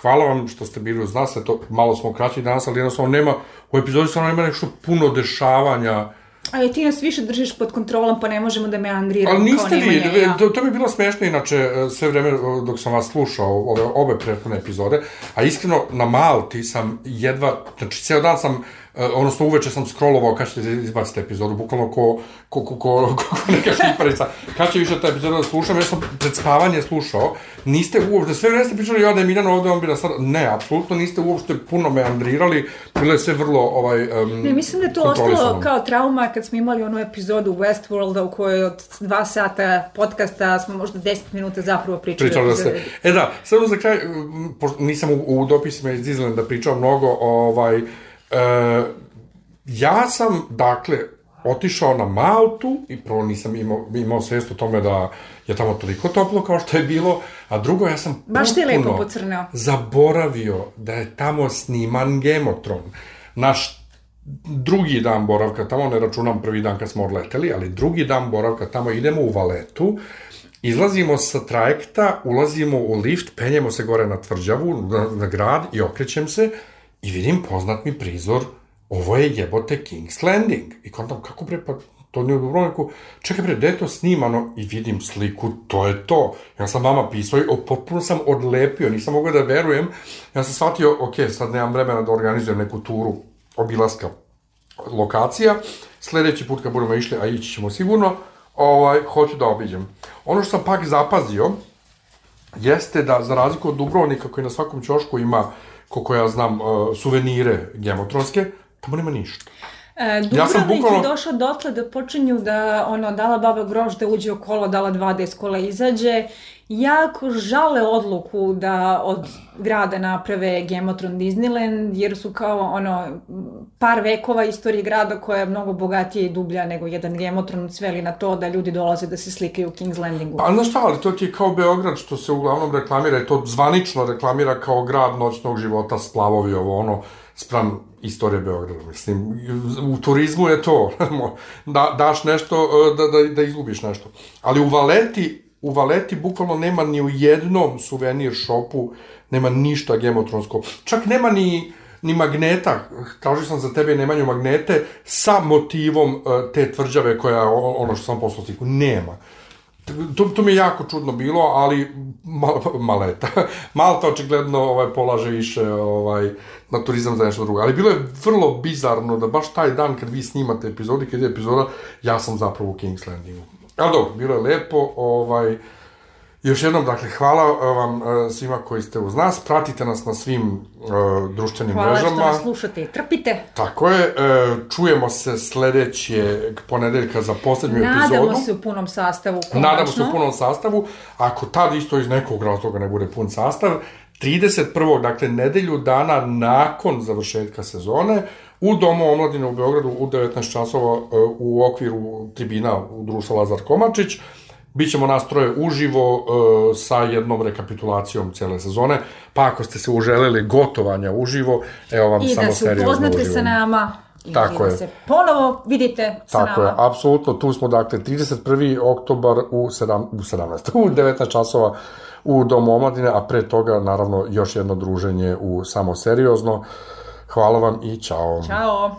hvala vam što ste bili uz nas, eto, malo smo kraći danas, ali jednostavno nema, u epizodi stvarno nema nešto puno dešavanja, A ti nas više držiš pod kontrolom, pa ne možemo da me angriramo Ali niste vi, ja. to, to je bilo smešno inače e, sve vreme e, dok sam vas slušao ove, obe prethodne epizode, a iskreno na Malti sam jedva, znači ceo dan sam odnosno uveče sam scrollovao kad ćete izbaciti epizodu, bukvalno ko, ko, ko, ko, ko, ko neka šiparica. Kad će više ta epizoda da slušam, ja sam pred spavanje slušao, niste uopšte, sve vreme ste pričali, ja da je Miljan ovde, on bi da sad, ne, apsolutno niste uopšte puno meandrirali, bilo je sve vrlo, ovaj, um, Ne, mislim da je to ostalo kao trauma kad smo imali onu epizodu Westworlda u kojoj od dva sata podcasta smo možda 10 minuta zapravo pričali. Pričali da se, e da, samo za kraj, pošto nisam u, u dopisima iz Disneylanda pričao mnogo, ovaj, E, ja sam, dakle, otišao na Maltu i prvo nisam imao, imao svest o tome da je tamo toliko toplo kao što je bilo, a drugo ja sam Baš ti lepo pocrneo. zaboravio da je tamo sniman Gemotron. Naš drugi dan boravka tamo, ne računam prvi dan kad smo odleteli, ali drugi dan boravka tamo idemo u Valetu, izlazimo sa trajekta, ulazimo u lift, penjemo se gore na tvrđavu, na, na grad i okrećem se, i vidim poznat mi prizor, ovo je jebote King's Landing. I kontam, kako bre, pa to nije u Dubrovniku, čekaj bre, gde je to snimano? I vidim sliku, to je to. Ja sam vama pisao i potpuno sam odlepio, nisam mogao da verujem. Ja sam shvatio, ok, sad nemam vremena da organizujem neku turu obilaska lokacija. Sledeći put kad budemo išli, a ići ćemo sigurno, ovaj, hoću da obiđem. Ono što sam pak zapazio, jeste da, za razliku od Dubrovnika, koji na svakom ćošku ima koliko ja znam, uh, suvenire gemotronske, tamo nema ništa. E, Dubrovnik ja sam bukvalno... je došao dotle da počinju da, ono, dala baba grož da uđe u kolo, dala dva da iz kola izađe. Jako žale odluku da od grada naprave Gemotron Disneyland, jer su kao, ono, par vekova istorije grada koja je mnogo bogatija i dublja nego jedan Gemotron sveli na to da ljudi dolaze da se slikaju u King's Landingu. Pa, znaš šta, ali to ti je kao Beograd što se uglavnom reklamira i to zvanično reklamira kao grad noćnog života, splavovi, ovo, ono, spram istorije Beograda, mislim, u turizmu je to, da, daš nešto, e, da, da, da izgubiš nešto. Ali u Valeti, u Valeti bukvalno nema ni u jednom suvenir šopu, nema ništa gemotronsko. Čak nema ni, ni magneta, tražio sam za tebe nemanju magnete, sa motivom e, te tvrđave koja, ono što sam poslao sliku, nema. To, to mi je jako čudno bilo, ali mal, maleta. Malta očigledno ovaj, polaže više ovaj, na turizam za nešto drugo. Ali bilo je vrlo bizarno da baš taj dan kad vi snimate epizodi, kad je epizoda, ja sam zapravo u King's Landingu. Ali dobro, bilo je lepo, ovaj, Još jednom, dakle, hvala uh, vam uh, svima koji ste uz nas. Pratite nas na svim uh, društvenim hvala mrežama. Hvala što nas slušate i trpite. Tako je. Uh, čujemo se sledećeg ponedeljka za poslednju Nadamo epizodu. Nadamo se u punom sastavu, konačno. Nadamo se u punom sastavu. Ako tad isto iz nekog razloga ne bude pun sastav, 31. dakle, nedelju dana nakon završetka sezone, u Domu omladine u Beogradu u 19 časova u okviru tribina u društva Lazar Komačić, Bićemo nas troje uživo uh, sa jednom rekapitulacijom cele sezone, pa ako ste se uželeli gotovanja uživo, evo vam I samo da serija I da se upoznate sa nama, i Tako da je. se ponovo vidite sa Tako nama. je, apsolutno, tu smo dakle 31. oktobar u, 7, u 17. u 19 časova u Domu omladine, a pre toga naravno još jedno druženje u Samo seriozno. Hvala vam i čao. Ćao.